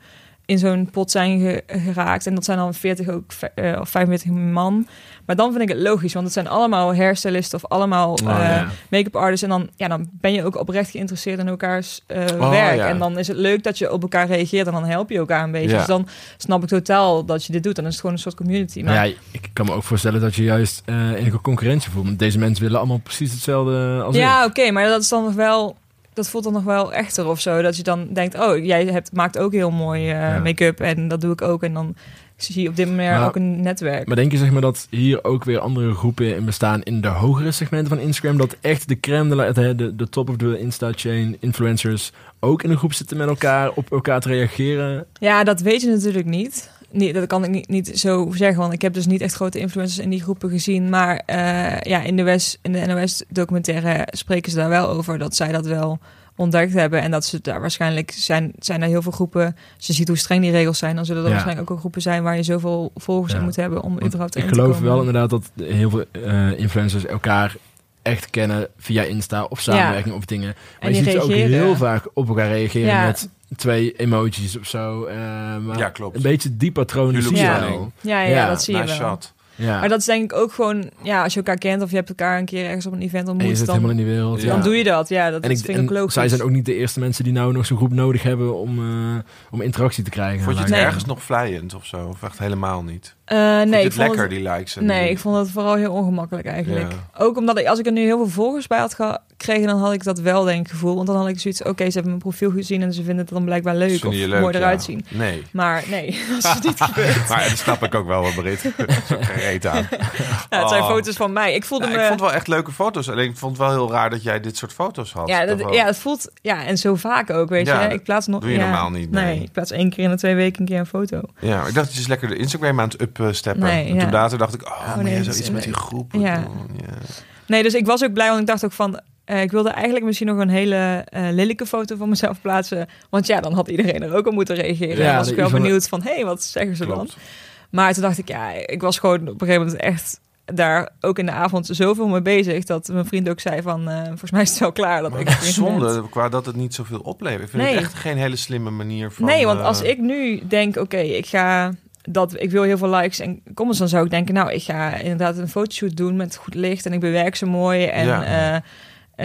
in zo'n pot zijn ge- geraakt. En dat zijn dan 40 ook, eh, of 45 man. Maar dan vind ik het logisch, want het zijn allemaal hairstylisten of allemaal Oh, eh, ja. make-up artists. En dan, ja, dan ben je ook oprecht geïnteresseerd in elkaars eh, Oh, werk. ja. En dan is het leuk dat je op elkaar reageert en dan help je elkaar een beetje. Ja. Dus dan snap ik totaal dat je dit doet. Dan is het gewoon een soort community. Maar ja, ik kan me ook voorstellen dat je juist eh enige concurrentie voelt. Want deze mensen willen allemaal precies hetzelfde als Ja, ik. oké, maar dat is dan nog wel. Dat voelt dan nog wel echter of zo. Dat je dan denkt, oh, jij hebt, maakt ook heel mooi eh, Ja. make-up en dat doe ik ook. En dan zie je op dit moment ook een netwerk. Maar denk je zeg maar dat hier ook weer andere groepen in bestaan in de hogere segmenten van Instagram? Dat echt de crème de, la- de, de, de top of the Insta-chain influencers ook in een groep zitten met elkaar, op elkaar te reageren? Ja, dat weet je natuurlijk niet. Nee, dat kan ik niet, niet zo zeggen, want ik heb dus niet echt grote influencers in die groepen gezien. Maar eh, ja, in de, West, in de NOS-documentaire spreken ze daar wel over dat zij dat wel ontdekt hebben. En dat ze daar waarschijnlijk zijn, zijn er heel veel groepen. Als je ziet hoe streng die regels zijn, dan zullen er Ja. waarschijnlijk ook wel groepen zijn waar je zoveel volgers Ja. in moet hebben om Want überhaupt ik erin te geloof komen. wel inderdaad dat heel veel eh, influencers elkaar echt kennen via Insta of samenwerking of dingen. Maar En je ziet ze ook heel vaak op elkaar reageren met twee emojis of zo. eh, maar Ja, klopt. Een beetje die patronen zie je Ja. wel. Ja, ja, Ja, dat zie je wel. shot. Ja. Maar dat is denk ik ook gewoon, ja, als je elkaar kent of je hebt elkaar een keer ergens op een event en je ontmoet, zit dan, helemaal in die wereld. Ja. dan doe je dat. Ja, dat, En, dat ik, vind ik logisch. zij zijn ook niet de eerste mensen die nou nog zo'n groep nodig hebben om, eh, om interactie te krijgen. Vond je het Nee. ergens nog vlijend of zo? Of echt helemaal niet? Eh, nee, ik vond lekker, het, die likes? en nee, die- ik vond het vooral heel ongemakkelijk eigenlijk. Ja. Ook omdat ik, als ik er nu heel veel volgers bij had gekregen, dan had ik dat wel denk ik gevoel. Want dan had ik zoiets, oké, ze hebben mijn profiel gezien en ze vinden het dan blijkbaar leuk of leuk, mooi ja. eruit zien. Nee. Maar nee, dat is niet gebeurd. Maar dat snap ik ook wel, wat Brit. Reet aan. Ja, het zijn Oh. foto's van mij. Ik voelde me... ik vond wel echt leuke foto's. Alleen ik vond het wel heel raar dat jij dit soort foto's had. Ja, Dat ja, het voelt... Ja, en zo vaak ook, weet je. Ik plaats nog... doe je ja, normaal niet, nee. ik plaats één keer in de twee weken een keer een foto. Ja, ik dacht, het is lekker de Instagram aan het upsteppen. Nee, en ja. toen later dacht ik, oh, Oh, moet nee, is- zoiets met die nee. groep Ja. doen? Ja. Nee, dus ik was ook blij, want ik dacht ook van... eh, ik wilde eigenlijk misschien nog een hele eh lelijke foto van mezelf plaatsen. Want ja, dan had iedereen er ook op moeten reageren. Ja, Ja, was ik wel benieuwd van, hé, hey, wat zeggen ze dan? Maar toen dacht ik, ja, ik was gewoon op een gegeven moment echt daar ook in de avond zoveel mee bezig... dat mijn vriend ook zei van, eh, volgens mij is het wel klaar. Dat Maar ik zonde, qua dat het niet zoveel oplevert. Ik vind Nee. het echt geen hele slimme manier van... Nee, want eh, als ik nu denk, oké, ik ga dat ik wil heel veel likes en comments, dan zou ik denken, nou, ik ga inderdaad een fotoshoot doen met goed licht en ik bewerk ze mooi en Ja. eh,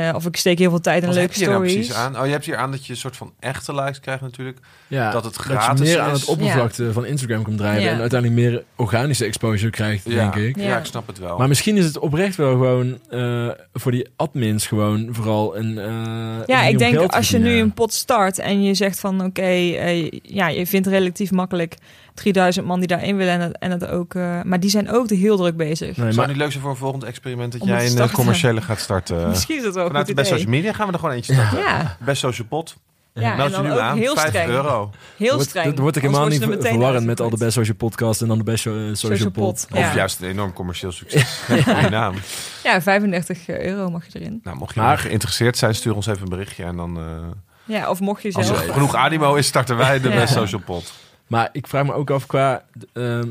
eh, of ik steek heel veel tijd in leuke je nou stories. precies aan? Oh, je hebt hier aan dat je een soort van echte likes krijgt natuurlijk. Ja, Dat het je gratis meer is. aan het oppervlakte van Instagram komt drijven Ja. en uiteindelijk meer organische exposure krijgt, Ja, denk ik. ja. Ja. ik snap het wel. Maar misschien is het oprecht wel gewoon eh, voor die admins gewoon vooral een. eh, een Ja, ik denk als je nu een pot start en je zegt van oké, ja, je vindt relatief makkelijk 3000 man die daarin willen en het, en het ook, eh, maar die zijn ook heel druk bezig. Nee, maar niet leuk zijn voor een volgend experiment dat Om jij een eh, starten. commerciële gaat starten? Misschien is het wel een Vanuit goed de Best idee. Social Media gaan we er gewoon eentje starten. Ja, Best Social Pot. ja Meld en je dan nu ook aan. heel 5 streng. euro. Heel streng. dat wordt ik helemaal niet word er verwarrend met al de. Best Social Podcast en dan de Best so- Social, Social Pod. Ja. Of juist een enorm commercieel succes. Goeie naam. Ja, 35 euro mag je erin. Nou, mocht je Maar- geïnteresseerd zijn, stuur ons even een berichtje. En dan, eh, Ja, of mocht je als zelf... er genoeg animo is, starten wij de Ja. Best Social Pot. Maar ik vraag me ook af qua. ehm,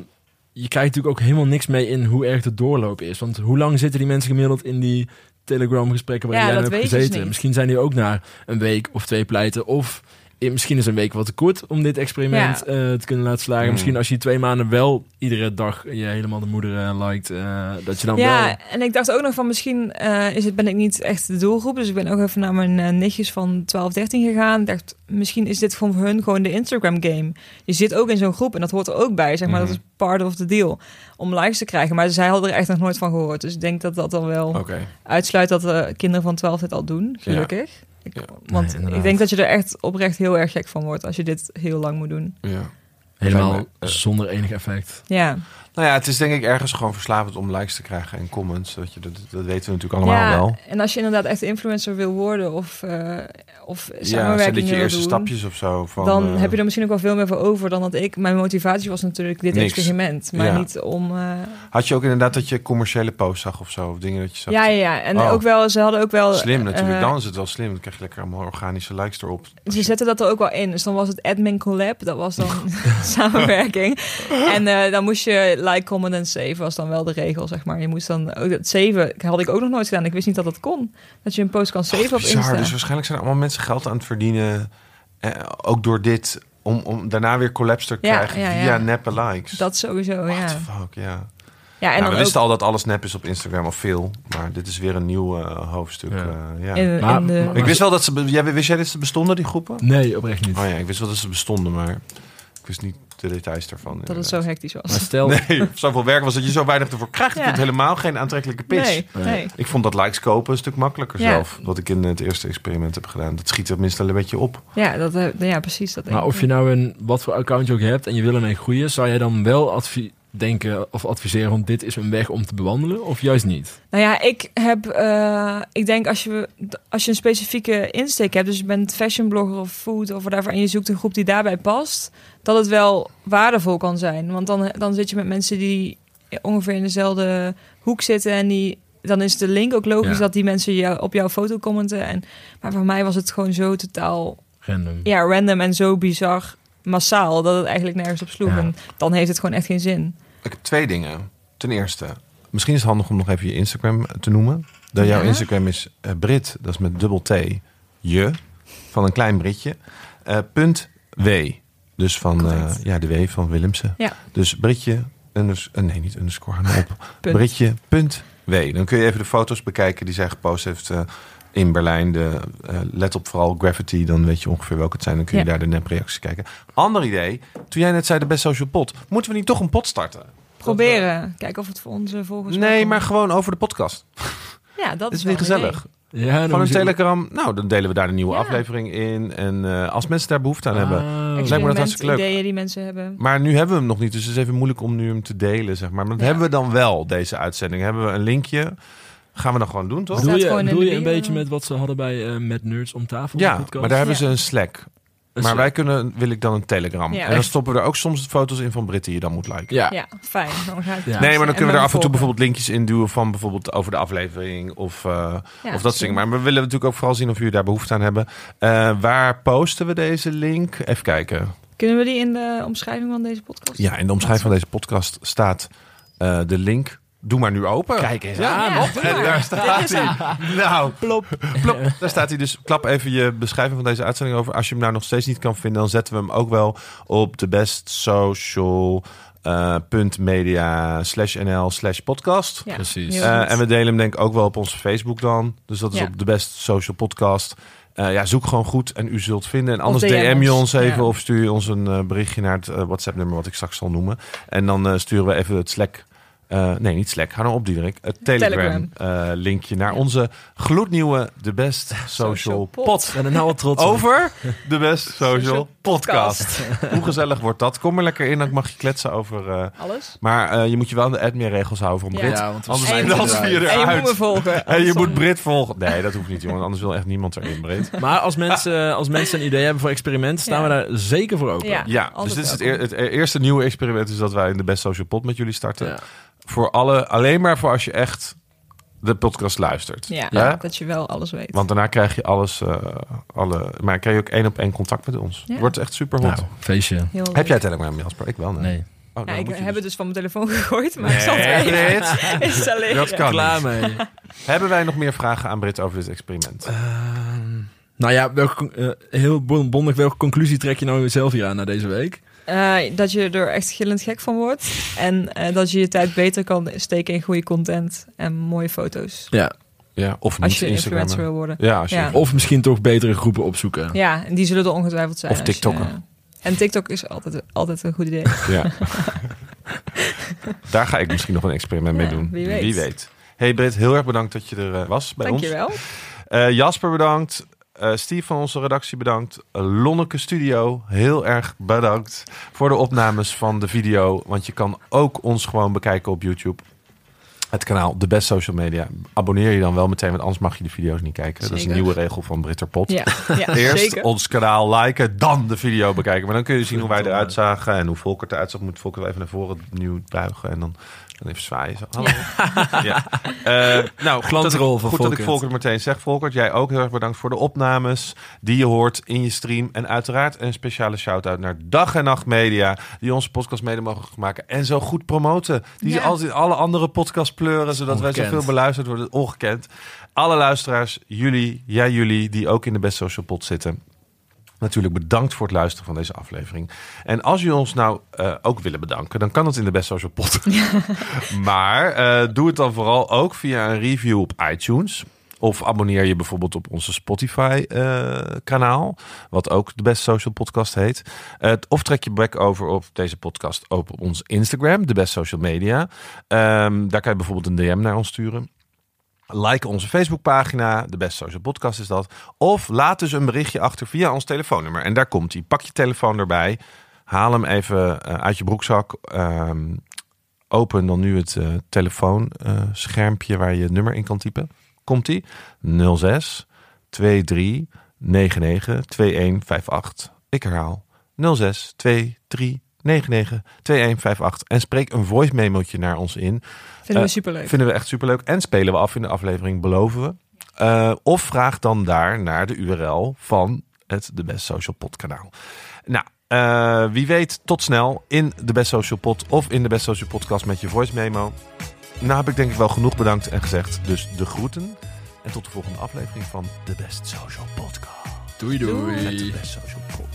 je krijgt natuurlijk ook helemaal niks mee in hoe erg de doorloop is. Want hoe lang zitten die mensen gemiddeld in die Telegram-gesprekken waar Ja, jij hebt dus gezeten? niet. Misschien zijn die ook na een week of twee pleiten. Of misschien is een week wat te kort om dit experiment Ja. eh, te kunnen laten slagen. Hmm. Misschien als je twee maanden wel iedere dag je helemaal de moeder eh, liked, eh, dat je dan wel... Ja, en ik dacht ook nog van misschien eh, is het, ben ik niet echt de doelgroep. Dus ik ben ook even naar mijn nichtjes van 12, 13 gegaan. Ik dacht, misschien is dit gewoon voor hun gewoon de Instagram game. Je zit ook in zo'n groep en dat hoort er ook bij. Zeg maar, dat is part of the deal. Om likes te krijgen. Maar zij hadden er echt nog nooit van gehoord. Dus ik denk dat dat dan wel Oké. uitsluit dat de kinderen van 12 dit al doen. Gelukkig. Ik, Ja. want Nee, ik denk dat je er echt oprecht heel erg gek van wordt als je dit heel lang moet doen. Ja. Helemaal eh, zonder enig effect. Ja, Nou ja, het is denk ik ergens gewoon verslavend om likes te krijgen en comments. Dat, je, dat, dat weten we natuurlijk allemaal ja wel. en als je inderdaad echt influencer wil worden of, eh of Ja, samenwerking zijn dit je eerste doen, stapjes of zo? Van, dan eh, heb je er misschien ook wel veel meer voor over dan dat ik. Mijn motivatie was natuurlijk dit Niks. experiment, maar Ja. niet om. eh, Had je ook inderdaad dat je commerciële posts zag of zo? Of dingen dat je zag? ja, ja, ja, en Oh. ook wel. Ze hadden ook wel. Slim natuurlijk. dan is het wel slim. Dan krijg je lekker allemaal organische likes erop. Ze zetten dat er ook wel in. Dus dan was het admin collab. Dat was dan samenwerking. En dan moest je like, comment en save was dan wel de regel, zeg maar. Je moest dan ook het saven. Had ik ook nog nooit gedaan. Ik wist niet dat dat kon. Dat je een post kan saven op. Insta. Dus waarschijnlijk zijn er allemaal mensen geld aan het verdienen. Eh, ook door dit. Om, om daarna weer collabs te Ja, krijgen ja, ja. via neppe likes. Dat sowieso, What ja. the fuck, ja. Ja, en nou, dan we wisten ook al dat alles nep is op Instagram of veel. Maar dit is weer een nieuw eh, hoofdstuk. Ja. eh, ja. in, Maar- in de... maar- ik wist wel dat ze... Jij, wist jij dat ze bestonden, die groepen? Nee, oprecht niet. Oh ja, ik wist wel dat ze bestonden, maar ik wist niet de details daarvan. dat het zo hectisch was. Maar stel, Nee, zoveel werk was dat je zo weinig ervoor krijgt. Ik Ja. vind het helemaal geen aantrekkelijke pitch. Nee, nee. Ik vond dat likes kopen een stuk makkelijker Ja. zelf. Wat ik in het eerste experiment heb gedaan. Dat schiet tenminste een beetje op. Ja, dat, eh, ja, precies. Dat denk maar ik of je nou een wat voor account je ook hebt en je wil ermee groeien, zou jij dan wel advi- denken of adviseren van dit is een weg om te bewandelen of juist niet? Nou ja, ik heb, eh, ik denk als je, als je een specifieke insteek hebt, dus je bent fashion blogger of food of whatever, en je zoekt een groep die daarbij past, dat het wel waardevol kan zijn. Want dan, dan zit je met mensen die ongeveer in dezelfde hoek zitten en die, dan is de link ook logisch Ja. dat die mensen jou, op jouw foto commenten. En, maar voor mij was het gewoon zo totaal Random. ja, random en zo bizar massaal dat het eigenlijk nergens op sloeg. Ja. En dan heeft het gewoon echt geen zin. Ik heb twee dingen. Ten eerste, misschien is het handig om nog even je Instagram te noemen. Dat jouw Ja. Instagram is eh, Brit, dat is met dubbel T, je, van een klein Britje, eh, punt W. Dus van eh, ja, de W van Willemsen. Ja. Dus Britje, unders- nee niet underscore, nou op. Punt. Britje, punt W. Dan kun je even de foto's bekijken die zij gepost heeft in Berlijn. De, eh, let op vooral Gravity, dan weet je ongeveer welke het zijn. Dan kun je Ja. daar de nepreacties kijken. Ander idee, toen jij net zei de Best Social Pot. Moeten we niet toch een pot starten? Proberen. Kijken of het voor onze volgers Nee, maar gewoon over de podcast. Ja, dat is is wel niet een gezellig. Ja, Van een Telegram, nou, dan delen we daar een nieuwe Ja. aflevering in. En eh, als mensen daar behoefte aan Ah. hebben. hebben. Lijkt me dat hartstikke leuk. ideeën die mensen hebben. Maar nu hebben we hem nog niet, dus het is even moeilijk om nu hem te delen, zeg maar. Maar dat Ja. hebben we dan wel, deze uitzending. Hebben we een linkje. Gaan we dan gewoon doen, toch? Bedoel je, de je een beetje met wat ze hadden bij eh Met Nerds om tafel? Ja, maar daar hebben ze een Slack. Een Maar Slack. wij kunnen, wil ik dan een Telegram. Ja. en dan Echt? stoppen we er ook soms foto's in van Brit die je dan moet liken. Ja. Ja, fijn. Dan ga ik Ja. Nee, maar dan en kunnen we er af en toe bijvoorbeeld linkjes in duwen van bijvoorbeeld over de aflevering of, eh, Ja, of dat dingen. Maar we willen natuurlijk ook vooral zien of jullie daar behoefte aan hebben. Eh, waar posten we deze link? Even kijken. Kunnen we die in de omschrijving van deze podcast? Ja, in de omschrijving van deze podcast staat eh, de link. Doe maar nu open. Kijk eens Ja, aan. Ja, En daar Dit staat is hij. Nou, Plop. plop. Daar staat hij dus. Klap even je beschrijving van deze uitzending over. Als je hem nou nog steeds niet kan vinden, dan zetten we hem ook wel op de best social eh, punt media slash nl slash podcast. Ja, Precies. Eh, en we delen hem denk ik ook wel op onze Facebook dan. Dus dat is Ja. op de best social podcast. Eh, ja, zoek gewoon goed en u zult vinden. En anders DM DM je ons. even Ja. of stuur je ons een berichtje naar het eh, WhatsApp-nummer wat ik straks zal noemen. En dan sturen we even het Slack. Eh, nee, niet Slack. Ga nou op, Diederik. Het Telegram-linkje naar Ja. onze gloednieuwe The Best Social, Social Pod. Er nou al trots. Over de Best Social, Social Podcast. Hoe gezellig wordt dat? Kom er lekker in, dan mag je kletsen over... eh, Alles. maar eh, je moet je wel aan de admin-regels houden van Ja. Brit. Ja, want we Anders En je zijn dan eruit. zie je En je moet me volgen. En je moet Brit volgen. Nee, dat hoeft niet, jongen. Anders wil echt niemand erin, Brit. Maar als mensen, als mensen een idee hebben voor experimenten, staan Ja. we daar zeker voor open. Ja. Ja, dus dit is het e- eerste nieuwe experiment is dat wij in de Best Social Pod met jullie starten. Voor alle, alleen maar voor als je echt de podcast luistert. Ja, Ja? dat je wel alles weet. Want daarna krijg je alles, eh, alle, maar krijg je ook één op één contact met ons. Ja. Wordt echt super hot. Nou, feestje. Heel Heb leuk. jij Telegram, Jasper? Ik wel, nee. Nee. Oh, nou, Ja, dan ik moet je heb dus- het dus van mijn telefoon gegooid, maar ik zal het Nee, installeren. Dat kan Klaar niet. mee. Hebben wij nog meer vragen aan Brit over dit experiment? Ehm, nou ja, welke, eh, heel bon- bondig, welke conclusie trek je nou zelf hier aan na deze week? Eh, dat je er echt gillend gek van wordt. En eh, dat je je tijd beter kan steken in goede content en mooie foto's. Ja. ja, of niet Als je influencer wil worden. Ja, als je Ja. Of misschien toch betere groepen opzoeken. Ja, en die zullen er ongetwijfeld zijn. Of je- TikTokken. en TikTok is altijd, altijd een goed idee. Ja. Daar ga ik misschien nog een experiment mee doen. wie weet. Hey Britt, heel erg bedankt dat je er eh, was bij ons. Dankjewel. Eh Jasper bedankt. Eh Steve van onze redactie bedankt. Eh, Lonneke Studio, heel erg bedankt voor de opnames van de video. Want je kan ook ons gewoon bekijken op YouTube. Het kanaal De Best Social Media. Abonneer je dan wel meteen, want anders mag je de video's niet kijken. Dat is een nieuwe regel van Britterpot. Ja, ja Eerst zeker. ons kanaal liken, dan de video bekijken. Maar dan kun je zien hoe wij eruit zagen en hoe Volker eruit zag. Moet Volker wel even naar voren nieuw buigen en dan, dan even zwaaien. Zo. Hallo. Ja. Eh, nou, goed dat, ik, Glansrol van goed dat ik Volkert. Volker meteen zeg. Volker, jij ook heel erg bedankt voor de opnames die je hoort in je stream. En uiteraard een speciale shout-out naar Dag en Nacht Media, die onze podcast mede mogen maken. En zo goed promoten. Die ze Ja. altijd alle andere podcasts pleuren, zodat wij Ongekend. zoveel beluisterd worden. Ongekend. Alle luisteraars, jullie, jij jullie, die ook in de Best Social Pod zitten. Natuurlijk bedankt voor het luisteren van deze aflevering. En als jullie ons nou eh, ook willen bedanken, dan kan het in de Best Social Pod. maar eh, doe het dan vooral ook via een review op iTunes. Of abonneer je bijvoorbeeld op onze Spotify-kanaal, wat ook de Best Social Podcast heet. Eh, of trek je back over op deze podcast ook op ons Instagram, de Best Social Media. Ehm, daar kan je bijvoorbeeld een DM naar ons sturen. Like onze Facebookpagina, de Best Social Podcast is dat. Of laat dus een berichtje achter via ons telefoonnummer. En daar komt hij. Pak je telefoon erbij. Haal hem even eh, uit je broekzak. Ehm, open dan nu het telefoonschermpje waar je het nummer in kan typen. Komt ie? 06 23 99 2158. Ik herhaal 06 23 99 2158. En spreek een voice memootje naar ons in. Vinden we Eh, superleuk. Vinden we echt superleuk. En spelen we af in de aflevering, beloven we. Eh, of vraag dan daar naar de URL van het The Best Social Pod kanaal. Nou, eh, wie weet tot snel in de Best Social Pod of in de Best Social Podcast met je voice memo. nou heb ik denk ik wel genoeg bedankt en gezegd. Dus de groeten. En tot de volgende aflevering van The Best Social Podcast. Doei doei. Met de Best Social Podcast.